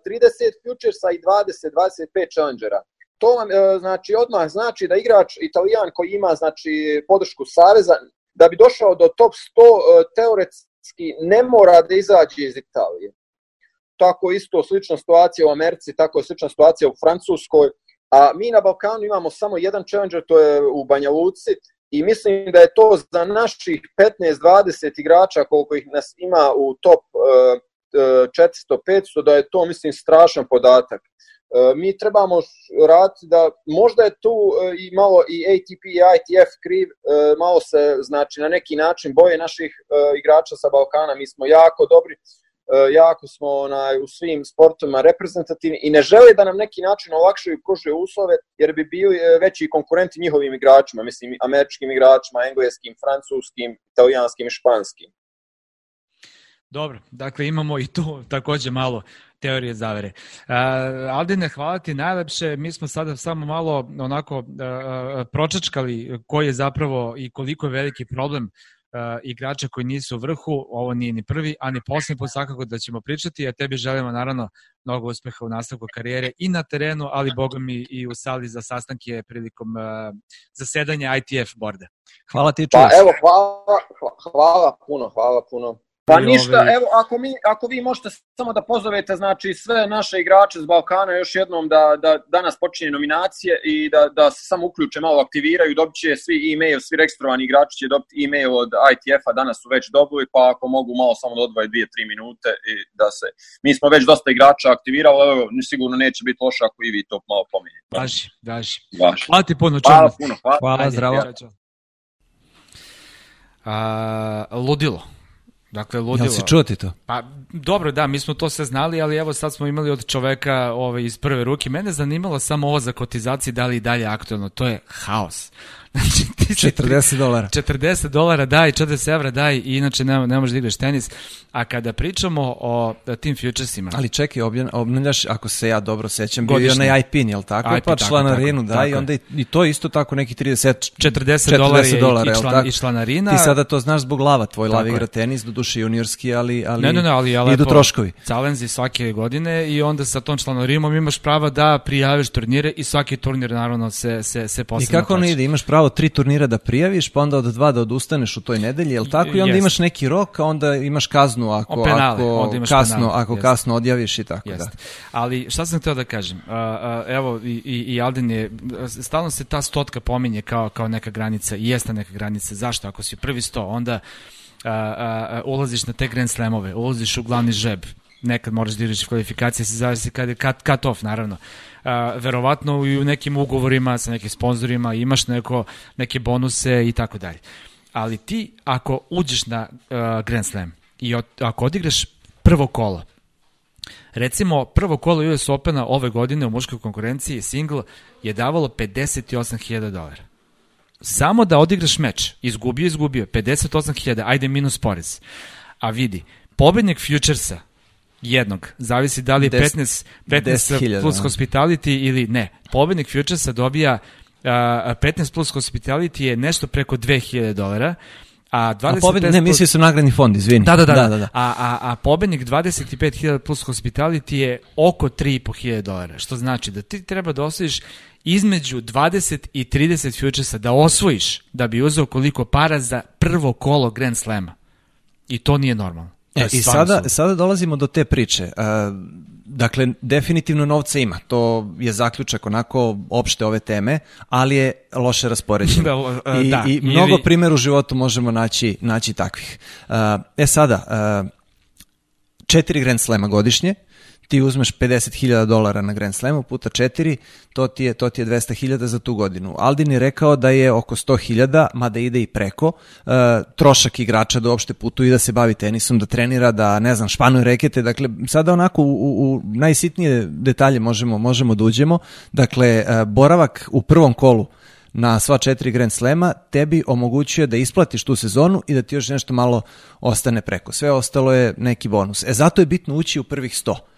[SPEAKER 3] futuresa i 20-25 challengera. To vam znači odmah znači da igrač Italijan koji ima znači podršku saveza da bi došao do top 100 teoretski ne mora da izađe iz Italije. Tako isto slična situacija u Americi, tako je slična situacija u Francuskoj, a mi na Balkanu imamo samo jedan challenger, to je u Banja Luci, i mislim da je to za naših 15-20 igrača koliko ih nas ima u top 400-500, da je to mislim strašan podatak. Mi trebamo raditi da možda je tu i malo i ATP i ITF kriv, malo se znači na neki način boje naših igrača sa Balkana, mi smo jako dobri, E, jako smo onaj, u svim sportovima reprezentativni i ne žele da nam neki način olakšaju i pružaju uslove jer bi bili e, veći konkurenti njihovim igračima, mislim američkim igračima, engleskim, francuskim, italijanskim i španskim.
[SPEAKER 2] Dobro, dakle imamo i tu takođe malo teorije zavere. Uh, Aldine, hvala ti najlepše. Mi smo sada samo malo onako uh, pročačkali koji je zapravo i koliko je veliki problem uh, igrača koji nisu u vrhu, ovo nije ni prvi, a ni posljednji put svakako da ćemo pričati, a tebi želimo naravno mnogo uspeha u nastavku karijere i na terenu, ali boga mi i u sali za sastanke prilikom uh, zasedanja ITF borda.
[SPEAKER 1] Hvala ti,
[SPEAKER 3] Pa evo, hvala, hvala puno, hvala puno. Pa ništa, ove... evo, ako, mi, ako vi možete samo da pozovete znači, sve naše igrače z Balkana još jednom da, da danas počinje nominacije i da, da se samo uključe, malo aktiviraju, dobit će svi e-mail, svi registrovani igrači će dobiti e-mail od ITF-a, danas su već dobili, pa ako mogu malo samo da odvoje 2-3 minute i da se... Mi smo već dosta igrača aktivirali, evo, sigurno neće biti loše ako i vi to malo pominjete.
[SPEAKER 2] Daži, daži. Hvala ti puno,
[SPEAKER 3] Hvala puno, hvala.
[SPEAKER 1] Hvala, zdravo.
[SPEAKER 2] A, ludilo. Dakle, ludilo.
[SPEAKER 1] Jel si čuo ti to?
[SPEAKER 2] Pa, dobro, da, mi smo to sve znali, ali evo sad smo imali od čoveka ovaj, iz prve ruke. Mene zanimalo samo ovo za kotizaciju, da li i dalje aktualno. To je haos.
[SPEAKER 1] Znači, ti 40 dolara.
[SPEAKER 2] 40 dolara daj, 40 evra daj i inače ne, ne možeš da igraš tenis. A kada pričamo o tim futuresima...
[SPEAKER 1] Ali čekaj, obnavljaš, ako se ja dobro sećam, bio je onaj IPIN, jel tako? IP, pa članarinu daj i onda i, i to isto tako neki 30...
[SPEAKER 2] 40, 40 dolara, dolara i, član, i članarina.
[SPEAKER 1] Ti sada to znaš zbog lava, tvoj lav igra tenis, do duše juniorski, ali, ali,
[SPEAKER 2] ne, ne, ne, ali ja
[SPEAKER 1] idu troškovi.
[SPEAKER 2] Calenzi svake godine i onda sa tom članarimom imaš pravo da prijaviš turnire i svaki turnir naravno se, se, se posebno
[SPEAKER 1] I kako ono ide? Imaš pravo tri turnira da prijaviš, pa onda od dva da odustaneš u toj nedelji, jel tako? I onda Jest. imaš neki rok, a onda imaš kaznu ako, penale, ako, kasno, penale. ako kasno odjaviš i tako Jest. da.
[SPEAKER 2] Ali šta sam hteo da kažem? Evo, i, i, i Alden je, stalno se ta stotka pominje kao, kao neka granica, i jeste neka granica. Zašto? Ako si prvi sto, onda uh, uh, ulaziš na te Grand Slamove, ulaziš u glavni žeb, nekad moraš da igraš kvalifikacije, se zavisi kad je cut, cut off, naravno. Uh, verovatno i u nekim ugovorima sa nekim sponzorima imaš neko, neke bonuse i tako dalje. Ali ti, ako uđeš na uh, Grand Slam i od, ako odigraš prvo kolo, recimo prvo kolo US Opena ove godine u muškoj konkurenciji single je davalo 58.000 dolara. Samo da odigraš meč, izgubio, izgubio, 58.000, ajde minus porez. A vidi, pobednik Futuresa jednog. Zavisi da li je 15, 15 10 plus da. hospitality ili ne. Pobednik Futuresa dobija uh, 15 plus hospitality je nešto preko 2000 dolara. A,
[SPEAKER 1] 20 a pobednik, ne, mislio sam nagradni fond, izvini.
[SPEAKER 2] Da, da, da. da, da, da. A, a, a pobednik 25.000 plus hospitality je oko 3.500 dolara, što znači da ti treba da osvojiš između 20 i 30 futuresa da osvojiš da bi uzeo koliko para za prvo kolo Grand Slema. I to nije normalno.
[SPEAKER 1] E, I sada, sada dolazimo do te priče. Uh, dakle, definitivno novca ima. To je zaključak onako opšte ove teme, ali je loše raspoređeno. <laughs> da, I, da, I mnogo ili... primjer u životu možemo naći, naći takvih. Uh, e sada, četiri Grand Slema godišnje, ti uzmeš 50.000 dolara na Grand Slamu puta 4, to ti je, to ti je 200.000 za tu godinu. Aldin je rekao da je oko 100.000, mada ide i preko, uh, trošak igrača da uopšte putuje i da se bavi tenisom, da trenira, da ne znam, španuje rekete, dakle sada onako u, u, najsitnije detalje možemo, možemo da uđemo, dakle uh, boravak u prvom kolu na sva četiri Grand Slema tebi omogućuje da isplatiš tu sezonu i da ti još nešto malo ostane preko. Sve ostalo je neki bonus. E zato je bitno ući u prvih 100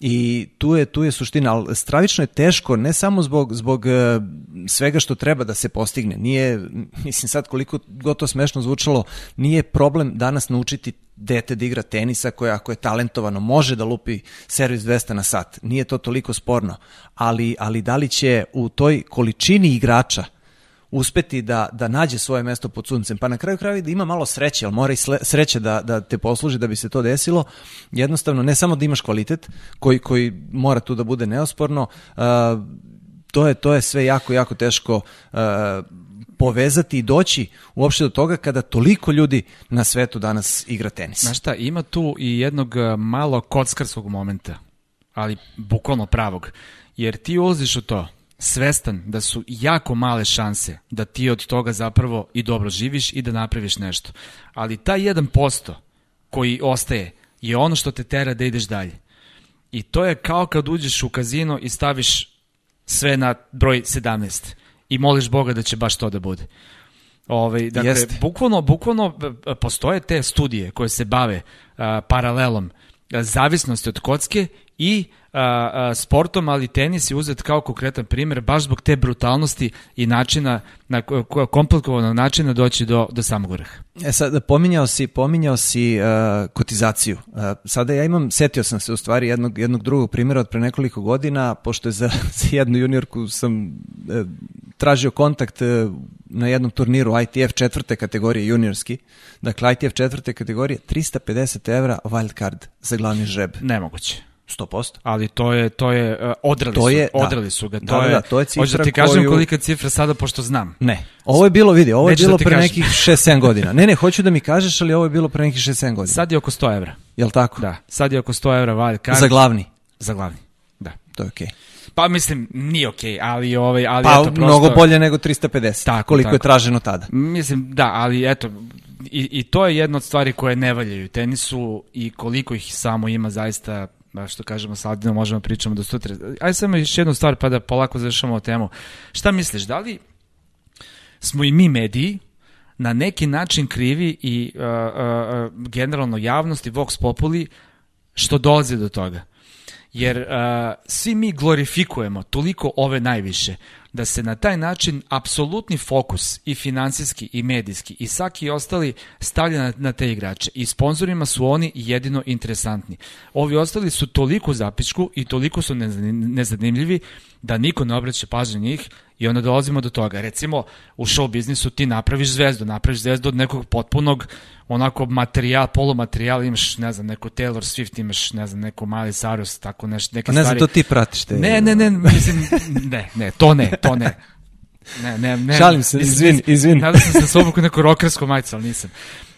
[SPEAKER 1] I tu je, tu je suština, ali stravično je teško, ne samo zbog, zbog uh, svega što treba da se postigne. Nije, mislim sad koliko god to smešno zvučalo, nije problem danas naučiti dete da igra tenisa koje ako je talentovano može da lupi servis 200 na sat. Nije to toliko sporno, ali, ali da li će u toj količini igrača uspeti da, da nađe svoje mesto pod suncem, pa na kraju kraju da ima malo sreće, ali mora i sreće da, da te posluži da bi se to desilo, jednostavno ne samo da imaš kvalitet koji, koji mora tu da bude neosporno, uh, to je, to je sve jako, jako teško uh, povezati i doći uopšte do toga kada toliko ljudi na svetu danas igra tenis.
[SPEAKER 2] Znaš šta, ima tu i jednog malo kockarskog momenta, ali bukvalno pravog, jer ti ulaziš u to, svestan da su jako male šanse da ti od toga zapravo i dobro živiš i da napraviš nešto. Ali taj 1% koji ostaje je ono što te tera da ideš dalje. I to je kao kad uđeš u kazino i staviš sve na broj 17 i moliš Boga da će baš to da bude. Ove, ovaj, dakle, Jeste. bukvalno, bukvalno postoje te studije koje se bave a, paralelom zavisnosti od kocke i a, a, sportom, ali tenis je uzet kao konkretan primjer baš zbog te brutalnosti i načina, na komplikovanog načina doći do, do samog vrha.
[SPEAKER 1] E sad, pominjao si, pominjao si uh, kotizaciju. Uh, sada ja imam, setio sam se u stvari jednog, jednog drugog primjera od pre nekoliko godina, pošto je za, <laughs> za jednu juniorku sam uh, tražio kontakt uh, na jednom turniru ITF četvrte kategorije juniorski. Dakle, ITF četvrte kategorije, 350 evra wild card za glavni žreb.
[SPEAKER 2] Nemoguće.
[SPEAKER 1] 100%.
[SPEAKER 2] Ali to je to je uh, odrali to je, su, odrali da. su ga. To
[SPEAKER 1] da,
[SPEAKER 2] je,
[SPEAKER 1] da, to je cifra
[SPEAKER 2] Hoćeš da ti kažem koju... kolika cifra sada pošto znam.
[SPEAKER 1] Ne. Ovo je bilo, vidi, ovo je Neću bilo da pre kažem. nekih 6-7 godina. Ne, ne, hoću da mi kažeš, ali ovo je bilo pre nekih 6-7 godina.
[SPEAKER 2] Sad je oko 100 evra.
[SPEAKER 1] Jel tako?
[SPEAKER 2] Da. Sad je oko 100 evra valj card.
[SPEAKER 1] Za glavni.
[SPEAKER 2] Za glavni. Da.
[SPEAKER 1] To je okej. Okay.
[SPEAKER 2] Pa mislim, nije okej, okay, ali, ovaj, ali
[SPEAKER 1] pa,
[SPEAKER 2] eto, prosto...
[SPEAKER 1] mnogo bolje nego 350, tako, koliko tako. je traženo tada.
[SPEAKER 2] Mislim, da, ali eto, i, i to je jedna od stvari koje ne valjaju tenisu i koliko ih samo ima zaista što kažemo sa Aldinom, možemo da pričamo do sutra. Ajde samo još jednu stvar pa da polako završamo temu. Šta misliš, da li smo i mi mediji na neki način krivi i uh, uh, generalno javnost i Vox Populi što dolazi do toga? Jer uh, svi mi glorifikujemo toliko ove najviše da se na taj način apsolutni fokus i finansijski i medijski i svaki ostali stavlja na, na te igrače i sponsorima su oni jedino interesantni. Ovi ostali su toliko zapičku i toliko su nezanimljivi da niko ne obraća pažnju njih i onda dolazimo do toga. Recimo, u show biznisu ti napraviš zvezdu, napraviš zvezdu od nekog potpunog onako materijal, polumaterijal, imaš, ne znam, neko Taylor Swift, imaš, ne znam, neko Mali Sarus, tako nešto, neke
[SPEAKER 1] ne
[SPEAKER 2] stvari.
[SPEAKER 1] Ne znam, to ti pratiš te.
[SPEAKER 2] Ne, ne, ne, mislim, ne, ne, to ne, to ne. Ne, ne, ne.
[SPEAKER 1] Šalim se, izvin, izvin.
[SPEAKER 2] Nadam sam se sobom kod neko rokersko majice, ali nisam.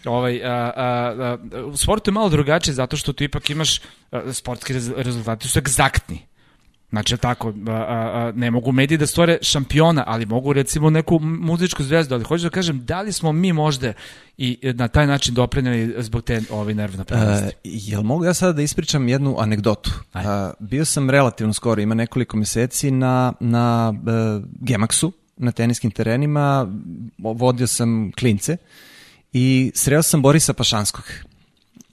[SPEAKER 2] Ovaj, a, a, a, u sportu je malo drugačije zato što tu ipak imaš a, sportski rezultati su egzaktni. Znači, tako, a, a, ne mogu mediji da stvore šampiona, ali mogu recimo neku muzičku zvezdu, ali hoću da kažem, da li smo mi možda i na taj način doprinjeli zbog te ove nervne napravnosti? Uh,
[SPEAKER 1] jel mogu ja sada da ispričam jednu anegdotu? Uh, bio sam relativno skoro, ima nekoliko meseci na, na uh, Gemaxu, na teniskim terenima, vodio sam klince i sreo sam Borisa Pašanskog.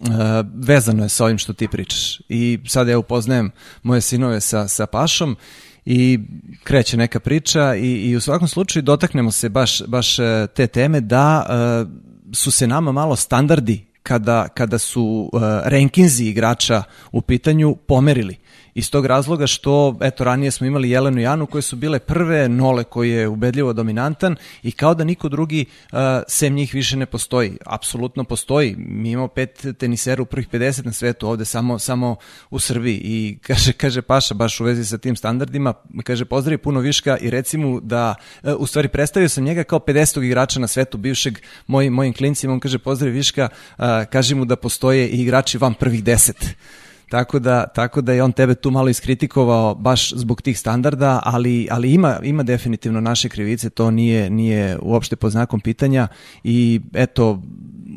[SPEAKER 1] Uh, vezano je sa ovim što ti pričaš. I sad ja upoznajem moje sinove sa, sa Pašom i kreće neka priča i, i u svakom slučaju dotaknemo se baš, baš e, te teme da uh, su se nama malo standardi kada, kada su uh, rankinzi igrača u pitanju pomerili iz tog razloga što, eto, ranije smo imali Jelenu i Anu koje su bile prve, Nole koji je ubedljivo dominantan i kao da niko drugi uh, sem njih više ne postoji. Apsolutno postoji. Mi imamo pet tenisera u prvih 50 na svetu ovde samo, samo u Srbiji i <laughs> kaže, kaže Paša baš u vezi sa tim standardima, kaže pozdravi puno viška i reci mu da, uh, u stvari predstavio sam njega kao 50. igrača na svetu, bivšeg mojim, mojim klincima, on kaže pozdravi viška, uh, kaže mu da postoje i igrači van prvih 10 Tako da, tako da je on tebe tu malo iskritikovao baš zbog tih standarda, ali, ali ima, ima definitivno naše krivice, to nije, nije uopšte po znakom pitanja i eto,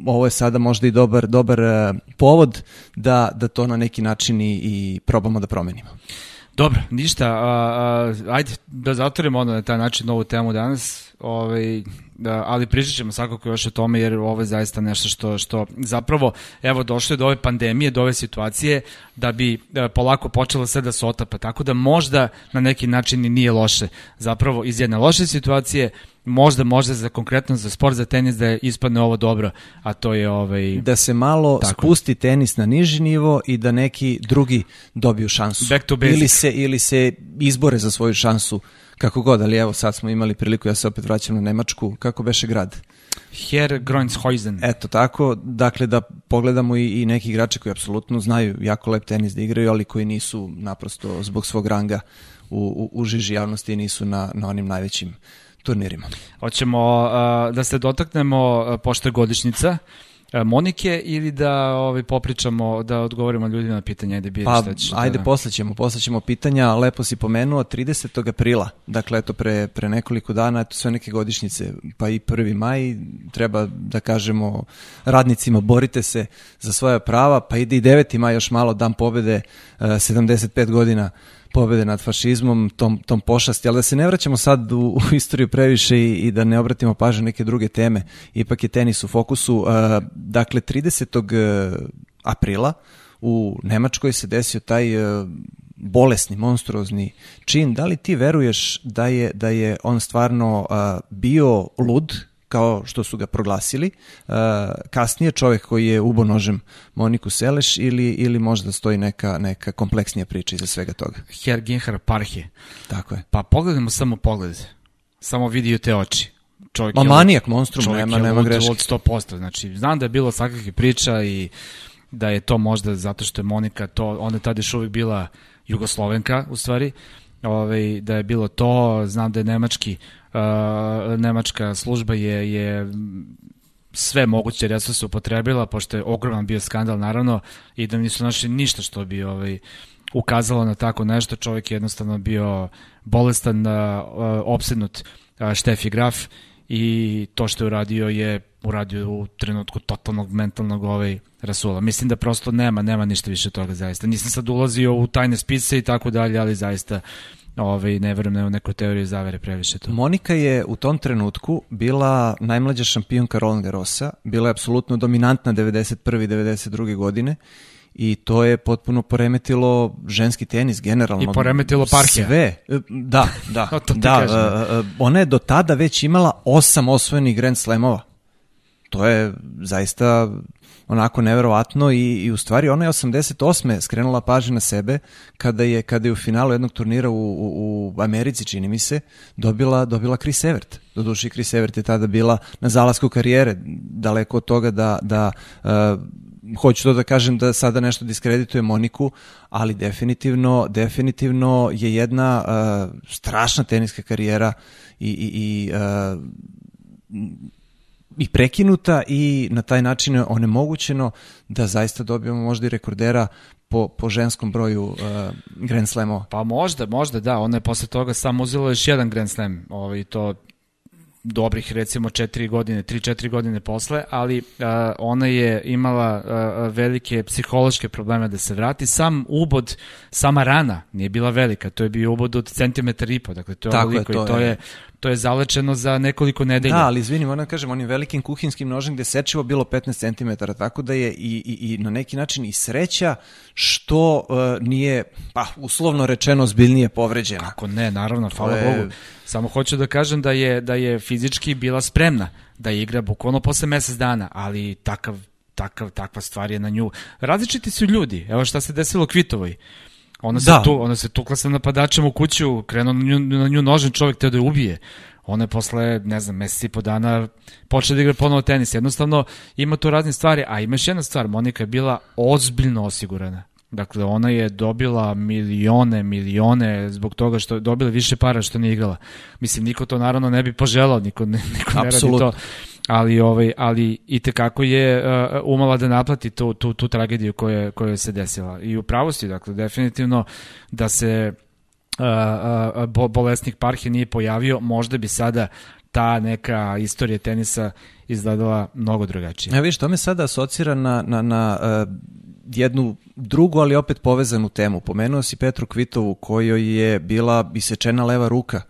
[SPEAKER 1] ovo je sada možda i dobar, dobar e, povod da, da to na neki način i, i probamo da promenimo.
[SPEAKER 2] Dobro, ništa, a, a, ajde da zatvorimo onda na taj način ovu temu danas. Ovaj, ali pričat ćemo svakako još o tome jer ovo je zaista nešto što, što zapravo, evo došlo je do ove pandemije, do ove situacije da bi da, polako počelo sve da se otapa, tako da možda na neki način i nije loše. Zapravo iz jedne loše situacije možda možda za konkretno za sport za tenis da je ispadne ovo dobro, a to je ovaj
[SPEAKER 1] da se malo tako. spusti tenis na niži nivo i da neki drugi dobiju šansu.
[SPEAKER 2] Back to basic.
[SPEAKER 1] Ili se ili se izbore za svoju šansu kako god, ali evo sad smo imali priliku, ja se opet vraćam na Nemačku, kako beše grad?
[SPEAKER 2] Herr Groenshuysen.
[SPEAKER 1] Eto tako, dakle da pogledamo i, i neki igrače koji apsolutno znaju jako lep tenis da igraju, ali koji nisu naprosto zbog svog ranga u, u, u žiži javnosti nisu na, na onim najvećim turnirima.
[SPEAKER 2] Hoćemo uh, da se dotaknemo, uh, pošto je godišnjica, uh, Monike ili da ovaj popričamo da odgovorimo ljudima na pitanja ajde bi
[SPEAKER 1] pa,
[SPEAKER 2] šta ćeš,
[SPEAKER 1] ajde
[SPEAKER 2] da...
[SPEAKER 1] poslaćemo poslaćemo pitanja lepo si pomenuo 30. aprila dakle eto pre, pre nekoliko dana eto sve neke godišnjice pa i 1. maj treba da kažemo radnicima borite se za svoja prava pa ide i 9. maj još malo dan pobede 75 godina pobede nad fašizmom, tom, tom pošasti, ali da se ne vraćamo sad u, u istoriju previše i, i da ne obratimo pažnju neke druge teme, ipak je tenis u fokusu. Uh, dakle, 30. aprila u Nemačkoj se desio taj uh, bolesni, monstruozni čin. Da li ti veruješ da je, da je on stvarno uh, bio lud kao što su ga proglasili. Uh, kasnije čovjek koji je ubo nožem Moniku Seleš ili, ili možda stoji neka, neka kompleksnija priča iza svega toga.
[SPEAKER 2] Herr Genhar Parhe.
[SPEAKER 1] Tako je.
[SPEAKER 2] Pa pogledajmo samo pogled. Samo vidio te oči.
[SPEAKER 1] Čovjek Ma manijak, monstrum, nema, nema greške.
[SPEAKER 2] Čovjek je 100%. Znači, znam da je bilo svakakve priča i da je to možda zato što je Monika to, ona je tada još uvijek bila Jugoslovenka, u stvari, ovaj, da je bilo to, znam da je nemački uh, nemačka služba je, je sve moguće resurse upotrebila, pošto je ogroman bio skandal, naravno, i da nisu našli ništa što bi ovaj, ukazalo na tako nešto. Čovjek je jednostavno bio bolestan, uh, opsednut uh, Štefi Graf i to što je uradio je uradio u trenutku totalnog mentalnog ovaj rasula. Mislim da prosto nema, nema ništa više toga zaista. Nisam sad ulazio u tajne spise i tako dalje, ali zaista ovaj, ne verujem u neku teoriju zavere previše to.
[SPEAKER 1] Monika je u tom trenutku bila najmlađa šampionka Roland Garrosa, bila je apsolutno dominantna 91. i 92. godine i to je potpuno poremetilo ženski tenis generalno.
[SPEAKER 2] I poremetilo parke.
[SPEAKER 1] Sve, da, da. <laughs> da uh, ona je do tada već imala osam osvojenih Grand Slamova. To je zaista onako neverovatno i, i u stvari ona je 88. skrenula pažnju na sebe kada je, kada je u finalu jednog turnira u, u, u Americi, čini mi se, dobila, dobila Chris Evert. Doduše, Chris Evert je tada bila na zalasku karijere, daleko od toga da, da uh, hoću to da kažem da sada nešto diskredituje Moniku, ali definitivno, definitivno je jedna uh, strašna teniska karijera i, i, i uh, i prekinuta i na taj način je onemogućeno da zaista dobijemo možda i rekordera po, po ženskom broju uh, Grand Slamova.
[SPEAKER 2] Pa možda, možda da, ona je posle toga samo uzela još jedan Grand Slam, ovaj, to dobrih recimo 4 godine, 3-4 godine posle, ali uh, ona je imala uh, velike psihološke probleme da se vrati. Sam ubod, sama rana nije bila velika, to je bio ubod od centimetar i po, dakle to je Tako je, to, i to je, je to je zalečeno za nekoliko nedelja.
[SPEAKER 1] Da, ali izvini, moram da kažem, onim velikim kuhinskim nožem gde sečivo bilo 15 cm, tako da je i, i, i na neki način i sreća što uh, nije, pa, uslovno rečeno, zbiljnije povređena.
[SPEAKER 2] Kako ne, naravno, hvala je... Bogu. Samo hoću da kažem da je, da je fizički bila spremna da igra bukvalno posle mesec dana, ali takav, takav, takva stvar je na nju. Različiti su ljudi, evo šta se desilo Kvitovoj. Ona se, da. tu, ona se tukla sa napadačem u kuću, krenuo na nju, na nju nožen čovjek te da je ubije. Ona je posle, ne znam, meseci i po dana počela da igra ponovo tenis. Jednostavno ima tu razne stvari, a ima još jedna stvar, Monika je bila ozbiljno osigurana. Dakle, ona je dobila milione, milione zbog toga što je dobila više para što nije igrala. Mislim, niko to naravno ne bi poželao, niko, niko ne radi to ali ovaj ali i te kako je uh, umala da naplati tu tu tu tragediju koja koja se desila i u pravosti dakle definitivno da se uh, uh, bolesnik Parhe nije pojavio možda bi sada ta neka istorija tenisa izgledala mnogo drugačije.
[SPEAKER 1] Ja vidiš, to me sada asocira na, na, na uh, jednu drugu, ali opet povezanu temu. Pomenuo si Petru Kvitovu, kojoj je bila isečena leva ruka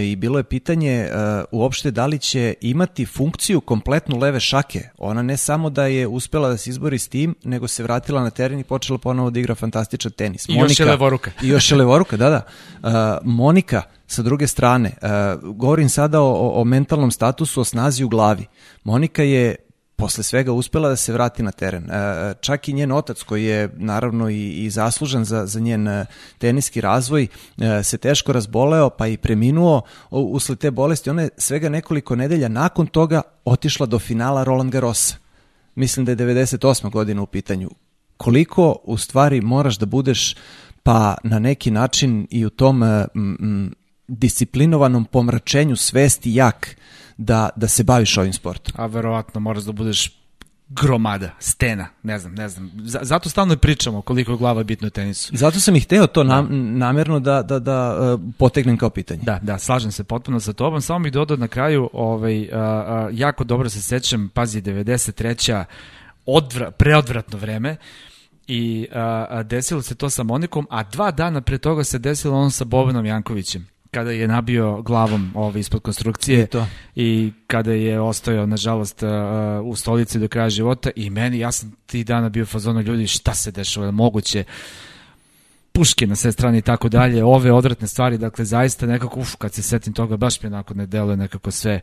[SPEAKER 1] i bilo je pitanje uh, uopšte da li će imati funkciju kompletnu leve šake. Ona ne samo da je uspela da se izbori s tim, nego se vratila na teren i počela ponovo da igra fantastičan tenis.
[SPEAKER 2] I Monika, još je levoruka.
[SPEAKER 1] I još je levoruka, da, da. Uh, Monika, sa druge strane, uh, govorim sada o, o mentalnom statusu, o snazi u glavi. Monika je posle svega uspela da se vrati na teren. E, čak i njen otac, koji je naravno i, i zaslužan za, za njen e, teniski razvoj, e, se teško razboleo pa i preminuo usled te bolesti. Ona je svega nekoliko nedelja nakon toga otišla do finala Roland Garrosa. Mislim da je 98. godina u pitanju. Koliko u stvari moraš da budeš pa na neki način i u tom m, m, disciplinovanom pomračenju svesti jak da, da se baviš ovim sportom.
[SPEAKER 2] A verovatno moraš da budeš gromada, stena, ne znam, ne znam. Zato stalno pričamo koliko glava je bitno u tenisu.
[SPEAKER 1] Zato sam i hteo to nam, da. namerno da, da, da uh, potegnem kao pitanje.
[SPEAKER 2] Da, da, slažem se potpuno sa tobom. Samo bih dodao na kraju, ovaj, jako dobro se sećam, pazi, 93. Odvra, preodvratno vreme i desilo se to sa Monikom, a dva dana pre toga se desilo ono sa Bobanom Jankovićem kada je nabio glavom ovaj, ispod konstrukcije
[SPEAKER 1] I, to.
[SPEAKER 2] i kada je ostajao, nažalost, u stolici do kraja života i meni, ja sam ti dana bio fazono ljudi, šta se dešava, moguće puške na sve strane i tako dalje, ove odvratne stvari, dakle, zaista nekako, uf, kad se setim toga, baš mi onako ne deluje nekako sve,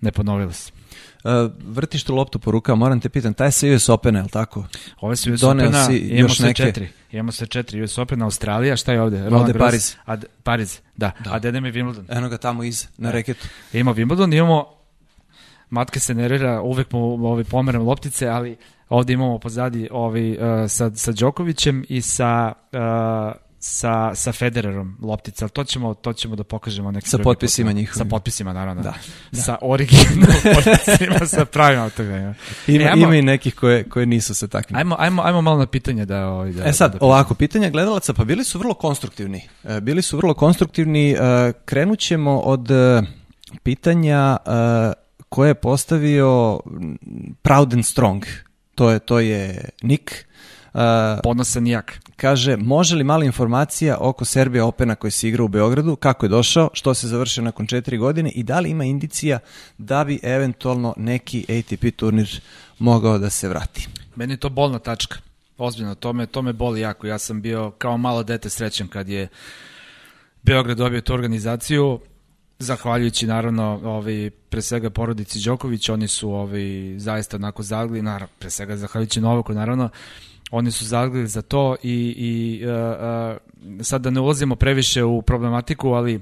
[SPEAKER 2] ne ponovilo se.
[SPEAKER 1] Uh, vrtiš tu loptu po rukama, moram te pitan, taj se US Open, je li tako?
[SPEAKER 2] Ove su US Opena, imamo sve neke... četiri. Imamo sve četiri. US Open, Australija, šta je ovde?
[SPEAKER 1] Roland ovde Pariz.
[SPEAKER 2] A, Pariz, da. da. A Dedem je Wimbledon.
[SPEAKER 1] Eno ga tamo iz, na reketu.
[SPEAKER 2] Imamo Wimbledon, imamo Matka se nervira, uvek mu ovaj, pomeram loptice, ali ovde imamo pozadi ovaj, uh, sa, sa Đokovićem i sa uh, sa, sa Federerom loptica, ali to ćemo, to ćemo da pokažemo neki
[SPEAKER 1] Sa potpisima njihovim.
[SPEAKER 2] Sa potpisima, naravno. Da. da. Sa originalnim <laughs> potpisima, sa pravim autografima.
[SPEAKER 1] Ima, e, ajmo, ima i nekih koje, koje nisu sa takvim.
[SPEAKER 2] Ajmo, ajmo, ajmo malo na pitanje da...
[SPEAKER 1] Ovaj,
[SPEAKER 2] da
[SPEAKER 1] e sad, da, da ovako, pitanja gledalaca, pa bili su vrlo konstruktivni. E, bili su vrlo konstruktivni. E, krenut ćemo od pitanja koje je postavio Proud and Strong. To je, to je Nick
[SPEAKER 2] Uh, Ponosan jak.
[SPEAKER 1] Kaže, može li mala informacija oko Serbija Opena koji se igra u Beogradu, kako je došao, što se završio nakon četiri godine i da li ima indicija da bi eventualno neki ATP turnir mogao da se vrati?
[SPEAKER 2] Meni je to bolna tačka. Ozbiljno, to me, to me boli jako. Ja sam bio kao malo dete srećan kad je Beograd dobio tu organizaciju zahvaljujući naravno ovaj pre svega porodici Đoković, oni su ovaj zaista onako zagli, naravno pre svega zahvaljujući Novaku naravno oni su zagledali za to i, i uh, uh, sad da ne ulazimo previše u problematiku, ali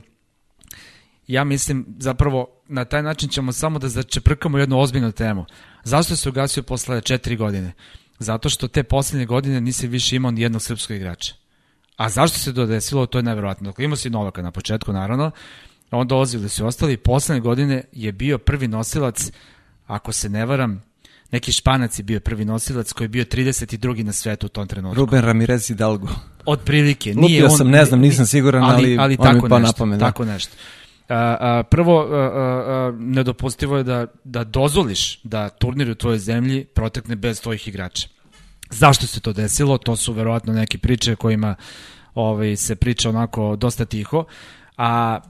[SPEAKER 2] ja mislim zapravo na taj način ćemo samo da začeprkamo jednu ozbiljnu temu. Zašto se ugasio posle četiri godine? Zato što te poslednje godine nisi više imao ni jednog srpskog igrača. A zašto se to desilo, to je nevjerojatno. Dakle, imao si Novaka na početku, naravno, on dolazili su ostali, poslednje godine je bio prvi nosilac, ako se ne varam, neki španac je bio prvi nosilac koji je bio 32. na svetu u tom trenutku.
[SPEAKER 1] Ruben Ramirez Hidalgo.
[SPEAKER 2] Od prilike.
[SPEAKER 1] Nije Lupio on, sam, ne znam, nisam siguran, ali, ali, ali
[SPEAKER 2] tako mi
[SPEAKER 1] pa
[SPEAKER 2] nešto, da. tako nešto. A, a, prvo, a, a, nedopustivo je da, da dozvoliš da turnir u tvojoj zemlji protekne bez tvojih igrača. Zašto se to desilo? To su verovatno neke priče kojima ovaj, se priča onako dosta tiho. A, a,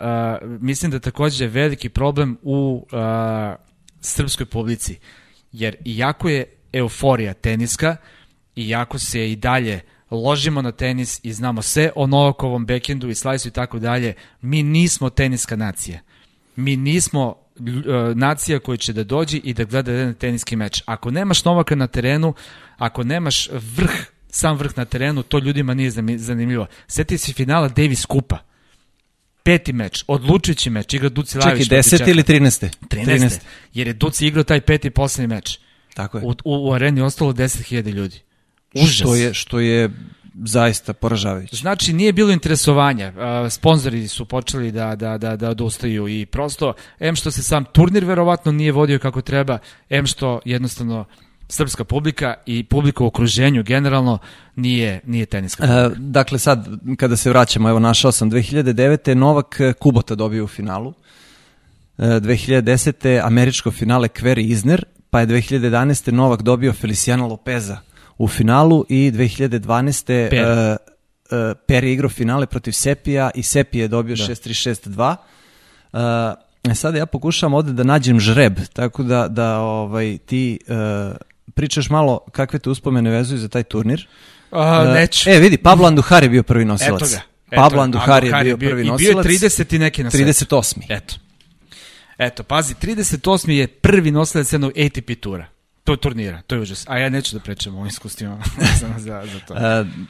[SPEAKER 2] a mislim da takođe je veliki problem u a, srpskoj publici jer iako je euforija teniska, iako se i dalje ložimo na tenis i znamo sve o Novakovom bekendu i slajsu i tako dalje, mi nismo teniska nacija. Mi nismo uh, nacija koja će da dođe i da gleda jedan teniski meč. Ako nemaš Novaka na terenu, ako nemaš vrh, sam vrh na terenu, to ljudima nije zanimljivo. Sjeti se finala Davis Kupa. Peti meč, odlučujući meč, igra Duci Lavić.
[SPEAKER 1] Čekaj, 10. ili 13.
[SPEAKER 2] 13. 13. Jer je Duci igrao taj peti poslednji meč.
[SPEAKER 1] Tako je.
[SPEAKER 2] U, u, u areni ostalo 10.000 ljudi. Užas.
[SPEAKER 1] Što je, što je zaista poražavajuće.
[SPEAKER 2] Znači nije bilo interesovanja. Sponzori su počeli da, da, da, da odustaju i prosto, em što se sam turnir verovatno nije vodio kako treba, em što jednostavno srpska publika i publika u okruženju generalno nije, nije teniska publika. E,
[SPEAKER 1] dakle sad, kada se vraćamo, evo našao sam 2009. Novak Kubota dobio u finalu. E, 2010. američko finale Kveri Izner, pa je 2011. Novak dobio Feliciano Lopeza u finalu i 2012. Per. Uh, uh, per je igrao finale protiv Sepija i Sepija je dobio da. 6-3-6-2. Uh, sada ja pokušavam ovde da nađem žreb, tako da, da ovaj, ti uh, pričaš malo kakve te uspomene vezuju za taj turnir.
[SPEAKER 2] A, neću.
[SPEAKER 1] E, vidi, Pablo Anduhar je bio prvi nosilac.
[SPEAKER 2] Eto ga.
[SPEAKER 1] Pablo Anduhar je bio prvi nosilac.
[SPEAKER 2] I bio je 30. neki na svetu.
[SPEAKER 1] 38.
[SPEAKER 2] Eto. Eto, pazi, 38. je prvi nosilac jednog ATP tura. To turnira, to je užas. A ja neću da pričam o iskustvima <laughs> za, za to.
[SPEAKER 1] Uh,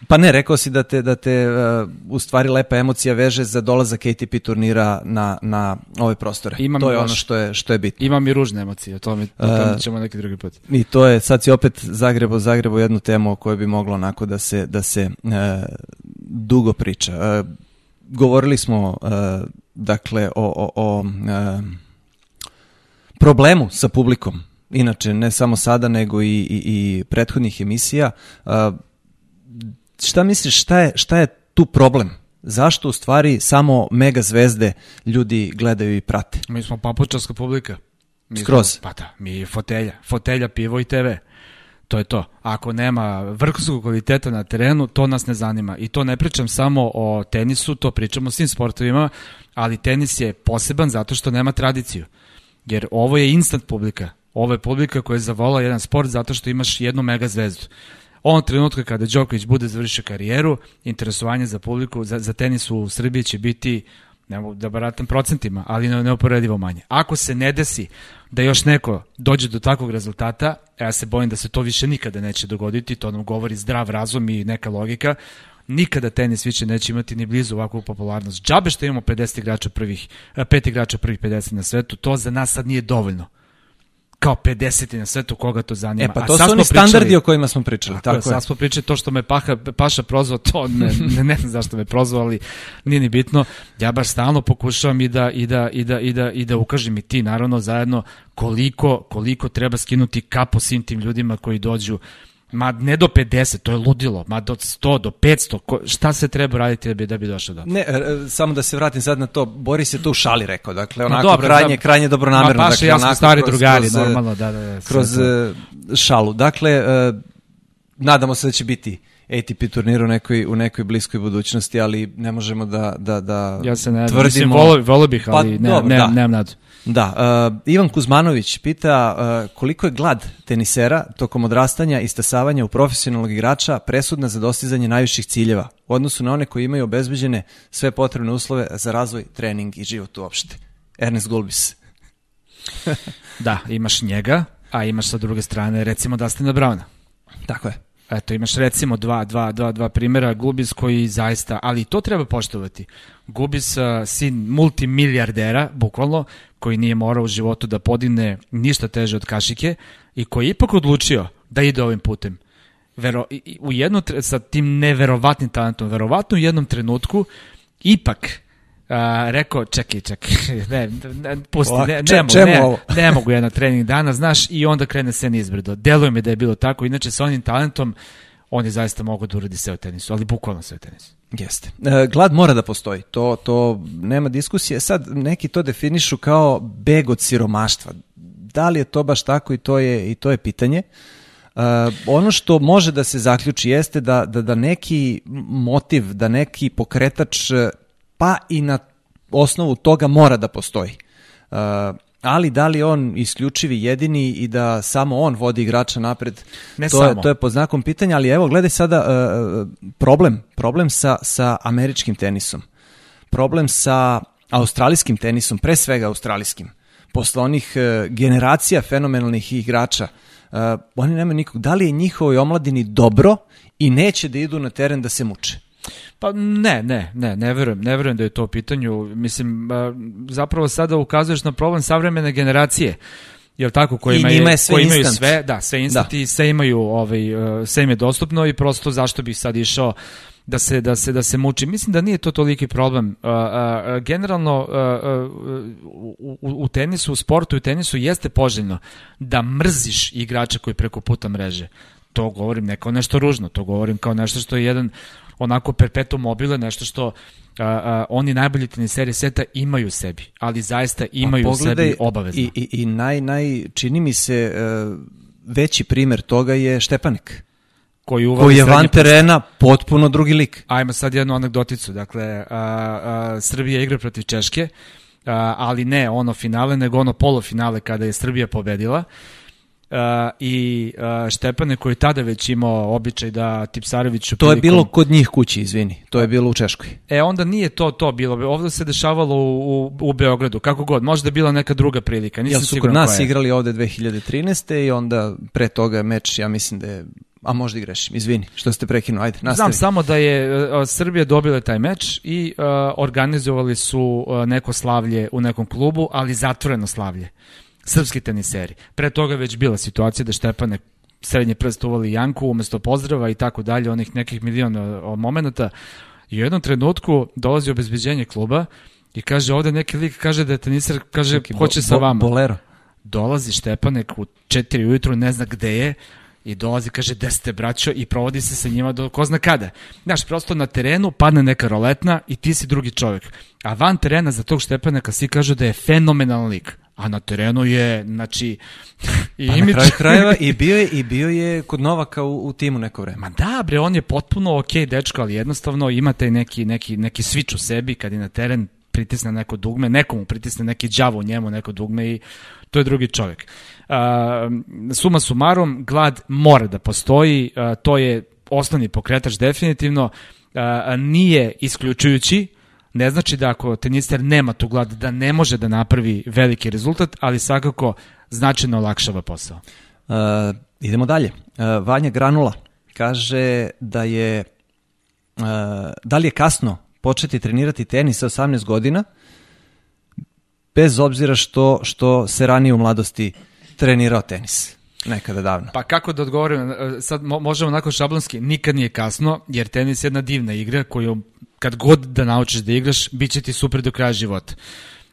[SPEAKER 1] pa ne, rekao si da te, da te uh, u stvari lepa emocija veže za dolazak ATP turnira na, na ove prostore. Imam to je ono što je, što je bitno.
[SPEAKER 2] Imam i ružne emocije, o tome, o tome ćemo neki drugi put.
[SPEAKER 1] I to je, sad si opet Zagrebo, Zagrebo jednu temu o kojoj bi moglo onako da se, da se uh, dugo priča. Uh, govorili smo, dakle, o, o, o problemu sa publikom inače ne samo sada nego i, i, i prethodnih emisija. Šta misliš, šta je, šta je tu problem? Zašto u stvari samo mega zvezde ljudi gledaju i prate?
[SPEAKER 2] Mi smo papučarska publika. Mi
[SPEAKER 1] Skroz.
[SPEAKER 2] Smo, pa da, mi je fotelja. Fotelja, pivo i TV. To je to. Ako nema vrhunskog kvaliteta na terenu, to nas ne zanima. I to ne pričam samo o tenisu, to pričamo o svim sportovima, ali tenis je poseban zato što nema tradiciju. Jer ovo je instant publika. Ovo je publika koja je zavola jedan sport zato što imaš jednu mega zvezdu. On trenutka kada Đoković bude završio karijeru, interesovanje za publiku, za, za tenis u Srbiji će biti ne mogu da baratam procentima, ali neuporedivo manje. Ako se ne desi da još neko dođe do takvog rezultata, ja se bojim da se to više nikada neće dogoditi, to nam govori zdrav razum i neka logika, nikada tenis više neće imati ni blizu ovakvu popularnost. Džabe što imamo 50 igrača prvih, pet igrača prvih 50 na svetu, to za nas sad nije dovoljno kao 50 na svetu koga to zanima.
[SPEAKER 1] E pa to su oni standardi pričali, o kojima smo pričali.
[SPEAKER 2] Tako, tako je. Sad smo pričali to što me Paha, Paša prozvao, to ne, ne, ne znam zašto me prozvao, ali nije ni bitno. Ja baš stalno pokušavam i da, i da, i da, i da, i da ukažem i ti naravno zajedno koliko, koliko treba skinuti kapo svim tim ljudima koji dođu Ma ne do 50, to je ludilo, ma do 100, do 500, ko, šta se treba raditi da bi, da bi došao do?
[SPEAKER 1] Ne, e, samo da se vratim sad na to, Boris je to u šali rekao, dakle, onako dobro, krajnje, da, krajnje dobronamerno.
[SPEAKER 2] Ma
[SPEAKER 1] paše,
[SPEAKER 2] dakle, ja
[SPEAKER 1] sam
[SPEAKER 2] stari kroz, drugari, kroz, normalno, da, da, da.
[SPEAKER 1] Kroz uh, šalu. Dakle, uh, nadamo se da će biti ATP turnir u nekoj, u nekoj bliskoj budućnosti, ali ne možemo da, da, da
[SPEAKER 2] ja se ne, tvrdimo... Mislim, volo, volo bih, ali pa, ne, dobro, ne, da. nemam nadu.
[SPEAKER 1] Da, uh, Ivan Kuzmanović pita uh, koliko je glad tenisera tokom odrastanja i stasavanja u profesionalnog igrača presudna za dostizanje najviših ciljeva u odnosu na one koji imaju obezbeđene sve potrebne uslove za razvoj, trening i život uopšte. Ernest Gulbis. <laughs>
[SPEAKER 2] da, imaš njega, a imaš sa druge strane recimo Dustina Browna.
[SPEAKER 1] Tako je.
[SPEAKER 2] Eto, imaš recimo dva, dva, dva, dva primjera, Gubis koji zaista, ali to treba poštovati. Gubis, uh, sin multimilijardera, bukvalno, koji nije morao u životu da podigne ništa teže od kašike i koji je ipak odlučio da ide ovim putem. Vero, u jedno, sa tim neverovatnim talentom, verovatno u jednom trenutku, ipak a, rekao, čekaj, čekaj, <laughs> ne, ne, pusti, ne, ne, mogu, ne, <laughs> ne mogu jedan trening dana, znaš, i onda krene se nizbrdo. Deluje mi da je bilo tako, inače sa onim talentom, on je zaista mogo da uradi sve u tenisu, ali bukvalno sve u tenisu.
[SPEAKER 1] Jeste. E, glad mora da postoji, to, to nema diskusije. Sad neki to definišu kao beg od siromaštva. Da li je to baš tako i to je, i to je pitanje. Uh, ono što može da se zaključi jeste da, da, da neki motiv, da neki pokretač pa i na osnovu toga mora da postoji. Uh, ali da li on isključivi jedini i da samo on vodi igrača napred,
[SPEAKER 2] ne
[SPEAKER 1] to,
[SPEAKER 2] samo.
[SPEAKER 1] Je, to je pod znakom pitanja, ali evo gledaj sada uh, problem, problem sa, sa američkim tenisom, problem sa australijskim tenisom, pre svega australijskim, posle onih uh, generacija fenomenalnih igrača, uh, oni nemaju nikog, da li je njihovoj omladini dobro i neće da idu na teren da se muče?
[SPEAKER 2] Pa ne, ne, ne, ne verujem, ne verujem da je to u pitanju. Mislim, zapravo sada ukazuješ na problem savremene generacije jel tako koji imaju
[SPEAKER 1] je sve
[SPEAKER 2] koji
[SPEAKER 1] imaju
[SPEAKER 2] instant. sve da sve instant da. i sve imaju ovaj uh, sve im je dostupno i prosto zašto bih sad išao da se da se da se muči mislim da nije to toliki problem uh, uh, generalno u, u, u tenisu u sportu i u tenisu jeste poželjno da mrziš igrača koji preko puta mreže to govorim ne kao nešto ružno to govorim kao nešto što je jedan onako perpetuum mobile, nešto što a, a, oni najbolji teniseri sveta imaju u sebi, ali zaista imaju u sebi obavezno.
[SPEAKER 1] I, i, i naj, naj, čini mi se uh, veći primer toga je Štepanek
[SPEAKER 2] koji,
[SPEAKER 1] koji je van terena potpuno drugi lik.
[SPEAKER 2] Ajmo sad jednu anegdoticu. Dakle, a, a, Srbija igra protiv Češke ali ne ono finale, nego ono polufinale kada je Srbija pobedila. Uh, i uh, Štepane koji je tada već imao običaj da Tipsareviću
[SPEAKER 1] To je bilo kod njih kući, izvini. To je bilo u Češkoj.
[SPEAKER 2] E, onda nije to to bilo. Ovde se dešavalo u, u, u Beogradu, kako god. Možda je bila neka druga prilika. Nisam
[SPEAKER 1] Jel su kod nas igrali ovde 2013. i onda pre toga meč, ja mislim da je a možda i grešim, izvini, što ste prekinuo, ajde, nastavi.
[SPEAKER 2] Znam samo da je uh, Srbija dobila taj meč i uh, organizovali su uh, neko slavlje u nekom klubu, ali zatvoreno slavlje srpski teniseri. Pre toga već bila situacija da Štepane srednje prst uvali Janku umesto pozdrava i tako dalje, onih nekih miliona momenta. I u jednom trenutku dolazi obezbeđenje kluba i kaže ovde neki lik kaže da je teniser, kaže neki hoće bo, sa vama.
[SPEAKER 1] Bolero.
[SPEAKER 2] Dolazi Štepanek u 4 ujutru, ne zna gde je, i dolazi, kaže, gde ste braćo i provodi se sa njima do ko zna kada. Znaš, prosto na terenu padne neka roletna i ti si drugi čovjek. A van terena za tog Štepaneka svi kažu da je fenomenalan lik a na terenu je, znači,
[SPEAKER 1] i pa imič... na kraju krajeva i bio je, i bio je kod Novaka u, u timu neko vreme.
[SPEAKER 2] Ma da, bre, on je potpuno okej okay, dečko, ali jednostavno ima taj neki, neki, neki switch u sebi kad je na teren pritisne neko dugme, nekomu pritisne neki đavo u njemu, neko dugme i to je drugi čovjek. Uh, suma sumarom, glad mora da postoji, uh, to je osnovni pokretač definitivno, uh, nije isključujući, Ne znači da ako tenister nema tu glad da ne može da napravi veliki rezultat, ali svakako značajno olakšava posao.
[SPEAKER 1] Uh, idemo dalje. Uh, Vanja Granula kaže da je uh, da li je kasno početi trenirati tenis sa 18 godina bez obzira što, što se ranije u mladosti trenirao tenis. Nekada davno.
[SPEAKER 2] Pa kako da odgovorim, sad možemo onako šablonski, nikad nije kasno, jer tenis je jedna divna igra koju kad god da naučiš da igraš, bit će ti super do kraja života.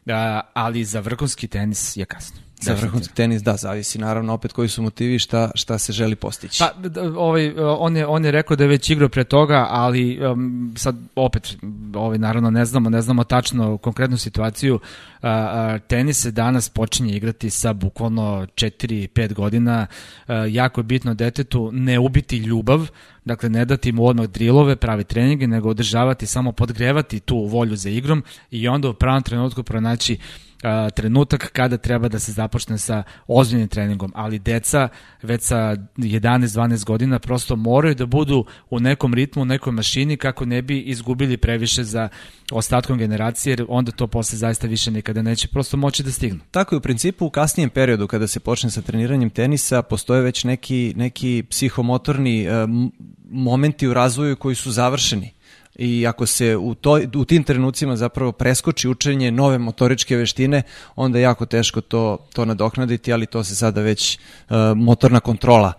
[SPEAKER 2] Uh, ali za vrhunski tenis je kasno.
[SPEAKER 1] Za vrhunski tenis, da, zavisi naravno opet koji su motivi šta, šta se želi postići.
[SPEAKER 2] Pa, ovaj, on, je, on je rekao da je već igrao pre toga, ali um, sad opet, ovaj, naravno ne znamo, ne znamo tačno konkretnu situaciju. Uh, uh, tenis se danas počinje igrati sa bukvalno 4-5 godina. Uh, jako je bitno detetu ne ubiti ljubav, dakle ne dati mu odmah drilove, pravi treninge, nego održavati, samo podgrevati tu volju za igrom i onda u pravom trenutku pronaći uh, a, trenutak kada treba da se započne sa ozbiljnim treningom, ali deca već sa 11-12 godina prosto moraju da budu u nekom ritmu, u nekoj mašini kako ne bi izgubili previše za ostatkom generacije, jer onda to posle zaista više nikada neće prosto moći da stignu.
[SPEAKER 1] Tako je u principu u kasnijem periodu kada se počne sa treniranjem tenisa postoje već neki, neki psihomotorni um, momenti u razvoju koji su završeni i ako se u, to, u tim trenucima zapravo preskoči učenje nove motoričke veštine, onda je jako teško to, to nadoknaditi, ali to se sada već uh, motorna kontrola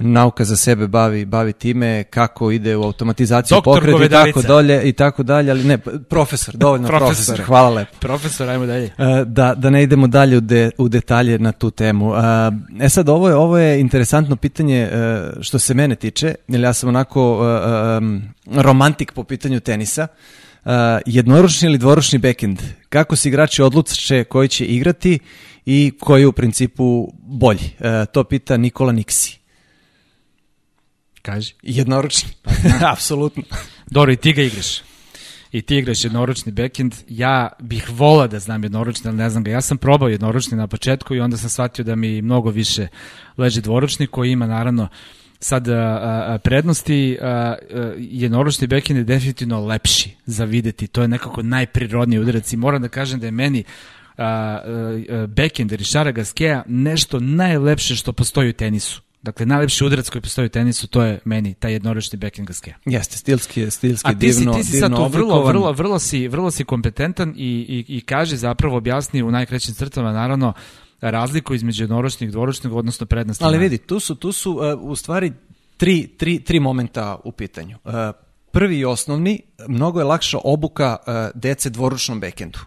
[SPEAKER 1] nauka za sebe bavi bavi time kako ide u automatizaciju
[SPEAKER 2] Doktor
[SPEAKER 1] pokreta i tako dalje i tako dalje ali ne profesor dovoljno profesor, profesor hvala lepo.
[SPEAKER 2] Profesor ajmo dalje.
[SPEAKER 1] Uh, da da ne idemo dalje u, de, u detalje na tu temu. Uh, e sad ovo je ovo je interesantno pitanje uh, što se mene tiče jer ja sam onako romantik po pitanju tenisa. Uh, jednoručni ili dvoručni backhand kako se igrači odluče koji će igrati i koji je u principu bolji? Uh, to pita Nikola Niksi
[SPEAKER 2] Kaži.
[SPEAKER 1] Jednoručni. Pa, <laughs> Apsolutno.
[SPEAKER 2] Dobro, i ti ga igraš. I ti igraš jednoručni backend. Ja bih vola da znam jednoručni, ali ne znam ga. Ja sam probao jednoručni na početku i onda sam shvatio da mi mnogo više leže dvoručni, koji ima naravno sad a, a, prednosti a, a, jednoručni backend je definitivno lepši za videti. To je nekako najprirodniji udarac i moram da kažem da je meni a, a, backend Rišara Gaskeja nešto najlepše što postoji u tenisu. Dakle, najlepši udarac koji postoji u tenisu, to je meni taj jednoročni backhand gaske.
[SPEAKER 1] Jeste, stilski je, stilski
[SPEAKER 2] A ti si, divno, ti si sad tu vrlo, vrlo, vrlo, si, vrlo si kompetentan i, i, i kaže zapravo objasni u najkrećim crtama, naravno, razliku između jednoročnih i dvoročnih, odnosno predna strana.
[SPEAKER 1] Ali vidi, tu su, tu su uh, u stvari tri, tri, tri momenta u pitanju. Uh, prvi i osnovni, mnogo je lakša obuka uh, dece dvoručnom bekendu.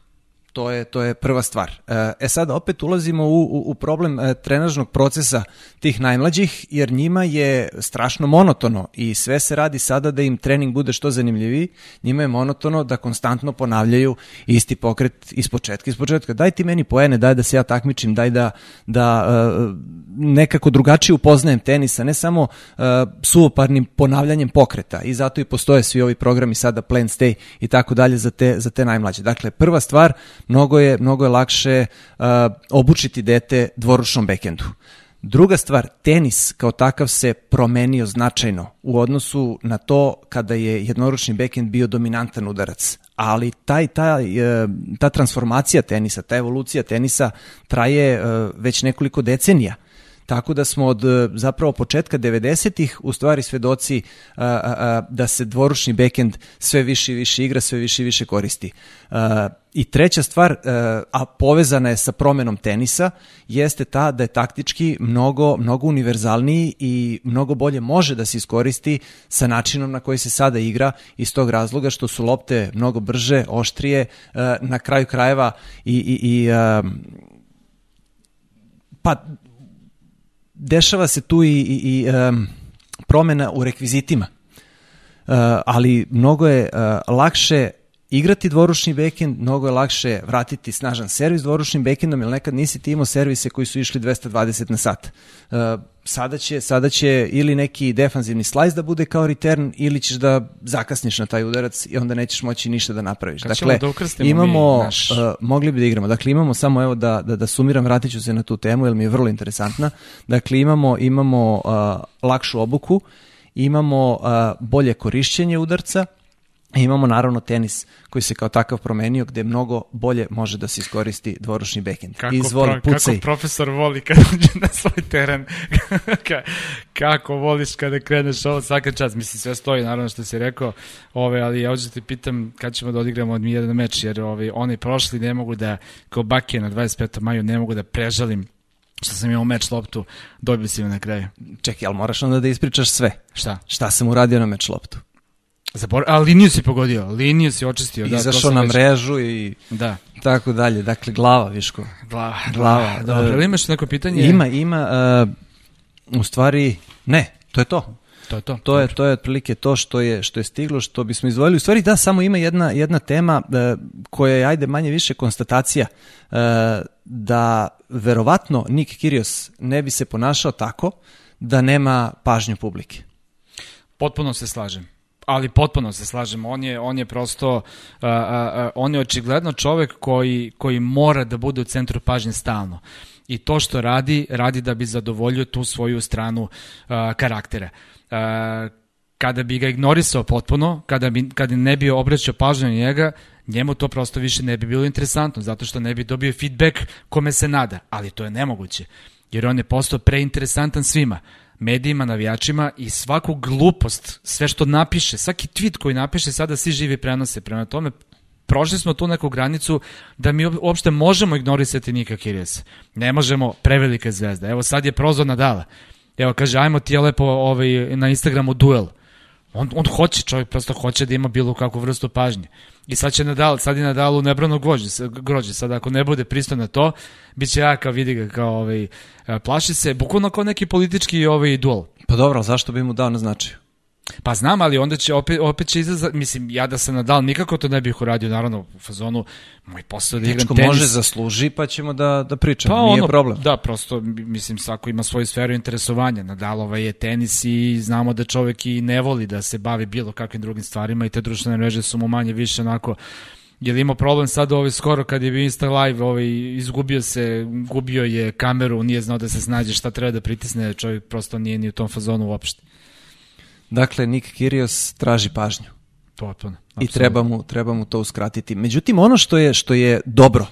[SPEAKER 1] To je, to je prva stvar. E sad opet ulazimo u, u, u problem e, trenažnog procesa tih najmlađih, jer njima je strašno monotono i sve se radi sada da im trening bude što zanimljiviji. Njima je monotono da konstantno ponavljaju isti pokret iz početka, iz početka. Daj ti meni poene, daj da se ja takmičim, daj da, da uh, nekako drugačije upoznajem tenisa, ne samo suvoparnim ponavljanjem pokreta i zato i postoje svi ovi programi sada Plan Stay i tako dalje za te, za te najmlađe. Dakle, prva stvar, mnogo je, mnogo je lakše uh, obučiti dete dvoručnom bekendu. Druga stvar, tenis kao takav se promenio značajno u odnosu na to kada je jednoručni bekend bio dominantan udarac. Ali taj, taj, ta transformacija tenisa, ta evolucija tenisa traje već nekoliko decenija. Tako da smo od e, zapravo početka 90-ih u stvari svedoci a, a, da se dvoručni bekend sve više i više igra, sve više i više koristi. A, I treća stvar, a, e, a povezana je sa promenom tenisa, jeste ta da je taktički mnogo, mnogo univerzalniji i mnogo bolje može da se iskoristi sa načinom na koji se sada igra iz tog razloga što su lopte mnogo brže, oštrije, e, na kraju krajeva i, i, i pa dešava se tu i, i, i um, promena u rekvizitima, uh, ali mnogo je uh, lakše igrati dvoručni bekend, mnogo je lakše vratiti snažan servis dvoručnim bekendom, jer nekad nisi ti imao servise koji su išli 220 na sat. Uh, sada, će, sada će ili neki defanzivni slajs da bude kao return, ili ćeš da zakasniš na taj udarac i onda nećeš moći ništa da napraviš.
[SPEAKER 2] Kad
[SPEAKER 1] dakle,
[SPEAKER 2] da
[SPEAKER 1] imamo,
[SPEAKER 2] naš...
[SPEAKER 1] uh, mogli bi da igramo. Dakle, imamo samo, evo da, da, da sumiram, vratit ću se na tu temu, jer mi je vrlo interesantna. Dakle, imamo, imamo uh, lakšu obuku, imamo uh, bolje korišćenje udarca, Imamo naravno tenis koji se kao takav promenio gde mnogo bolje može da se iskoristi dvoručni bekend.
[SPEAKER 2] Kako, Izvoli, pro, kako profesor voli kad uđe na svoj teren. <laughs> kako voliš kada kreneš ovo svaka čast. Mislim, sve stoji naravno što si rekao, ove, ali ja hoću da te pitam kad ćemo da odigramo od mi jedan meč, jer ove, oni prošli ne mogu da, kao Bakije na 25. maju, ne mogu da prežalim što sam imao meč loptu, dobio si na kraju.
[SPEAKER 1] Čekaj, ali moraš onda da ispričaš sve.
[SPEAKER 2] Šta?
[SPEAKER 1] Šta sam uradio na meč loptu?
[SPEAKER 2] Zabor... A liniju si pogodio, liniju si očistio.
[SPEAKER 1] Da, Izašao na već... mrežu i
[SPEAKER 2] da.
[SPEAKER 1] tako dalje. Dakle, glava, Viško.
[SPEAKER 2] Glava.
[SPEAKER 1] Glava.
[SPEAKER 2] Dobro, uh, imaš neko pitanje?
[SPEAKER 1] Ima, ima. Uh, u stvari, ne, to je to.
[SPEAKER 2] To je to.
[SPEAKER 1] To je to je otprilike to što je što je stiglo, što bismo izdvojili. U stvari da samo ima jedna jedna tema uh, koja je ajde manje više konstatacija uh, da verovatno Nik Kyrgios ne bi se ponašao tako da nema pažnju publike.
[SPEAKER 2] Potpuno se slažem ali potpuno se slažemo, on je, on je prosto, uh, uh, uh, on je očigledno čovek koji, koji mora da bude u centru pažnje stalno. I to što radi, radi da bi zadovoljio tu svoju stranu uh, karaktera. Uh, kada bi ga ignorisao potpuno, kada, bi, kada ne bi obraćao pažnju na njega, njemu to prosto više ne bi bilo interesantno, zato što ne bi dobio feedback kome se nada, ali to je nemoguće, jer on je postao preinteresantan svima medijima, navijačima i svaku glupost, sve što napiše, svaki tweet koji napiše sada svi živi prenose. Prema tome, prošli smo tu neku granicu da mi uopšte možemo ignorisati Nika Kirjesa. Ne možemo prevelike zvezda. Evo sad je prozor Nadala. Evo kaže, ajmo ti je lepo ovaj, na Instagramu duel. On, on hoće, čovjek prosto hoće da ima bilo kakvu vrstu pažnje. I sad će Nadal, sad je Nadal u nebrano grođe, grođe. Sad ako ne bude pristo na to, bit će ja kao vidi ga kao ovaj, plaši se, bukvalno kao neki politički ovaj duel.
[SPEAKER 1] Pa dobro, zašto bi mu dao na značaju?
[SPEAKER 2] Pa znam, ali onda će opet, opet će izazvati, mislim, ja da sam nadal, nikako to ne bih uradio, naravno, u fazonu, moj posao da igram tenis.
[SPEAKER 1] može zasluži, pa ćemo da, da pričamo, pa nije ono, problem.
[SPEAKER 2] Da, prosto, mislim, svako ima svoju sferu interesovanja, Nadalova je tenis i znamo da čovek i ne voli da se bavi bilo kakvim drugim stvarima i te društvene mreže su mu manje više onako Je li imao problem sad ovaj skoro kad je bio Insta Live, ovaj, izgubio se, gubio je kameru, nije znao da se snađe šta treba da pritisne, čovjek prosto nije ni u tom fazonu uopšte.
[SPEAKER 1] Dakle, Nik Kyrgios traži pažnju.
[SPEAKER 2] Potpuno.
[SPEAKER 1] I treba mu, treba mu to uskratiti. Međutim, ono što je, što je dobro,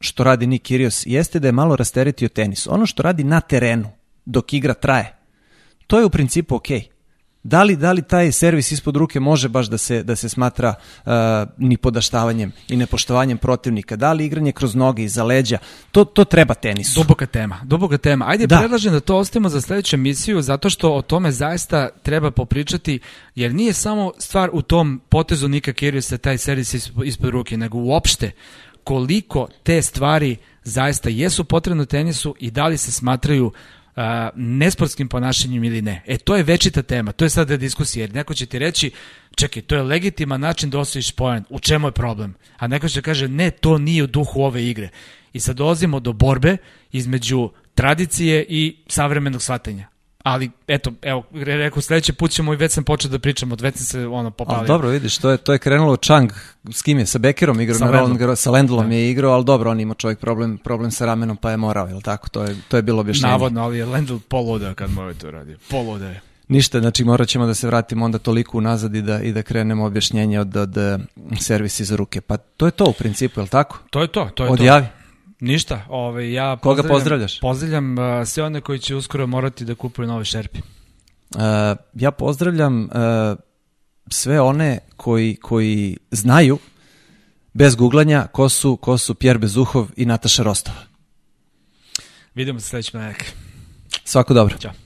[SPEAKER 1] što radi Nik Kyrgios, jeste da je malo rasteretio tenis. Ono što radi na terenu, dok igra traje, to je u principu okej. Okay. Da li, da li taj servis ispod ruke može baš da se, da se smatra uh, ni podaštavanjem i nepoštovanjem protivnika? Da li igranje kroz noge i za leđa? To, to treba tenisu.
[SPEAKER 2] Duboka tema, duboka tema. Ajde, da. predlažem da to ostavimo za sledeću emisiju, zato što o tome zaista treba popričati, jer nije samo stvar u tom potezu Nika Kyrgiusa taj servis ispod ruke, nego uopšte koliko te stvari zaista jesu potrebne tenisu i da li se smatraju a, nesportskim ponašanjem ili ne. E, to je večita tema, to je sada diskusija, jer neko će ti reći, čekaj, to je legitiman način da osvojiš poen, u čemu je problem? A neko će kaže, ne, to nije u duhu ove igre. I sad dolazimo do borbe između tradicije i savremenog shvatanja. Ali eto, evo, rekao, sledeći put ćemo i već sam počeo da pričam, od već se ono popalio.
[SPEAKER 1] Ali dobro, vidiš, to je, to je krenulo Chang, s kim je, sa Bekerom igrao, sa, Roland Garros, sa Lendlom da. je igrao, ali dobro, on ima čovjek problem, problem sa ramenom, pa je morao, jel tako, to je, to je bilo objašnjenje.
[SPEAKER 2] Navodno, ali je Lendl poluda kad mu je to radio, poluda je.
[SPEAKER 1] Ništa, znači morat ćemo da se vratimo onda toliko unazad i da, i da krenemo objašnjenje od, od, od servisi za ruke. Pa to je to u principu, je li tako?
[SPEAKER 2] To je to, to je
[SPEAKER 1] Odjavi.
[SPEAKER 2] to. Ništa, ovaj, ja
[SPEAKER 1] Koga pozdravljaš?
[SPEAKER 2] Pozdravljam uh, sve one koji će uskoro morati da kupuju nove šerpi.
[SPEAKER 1] Uh, ja pozdravljam uh, sve one koji, koji znaju bez guglanja ko su, ko su Pjer Bezuhov i Nataša Rostova.
[SPEAKER 2] Vidimo se sledeći ponedjeljak.
[SPEAKER 1] Svako dobro.
[SPEAKER 2] Ćao.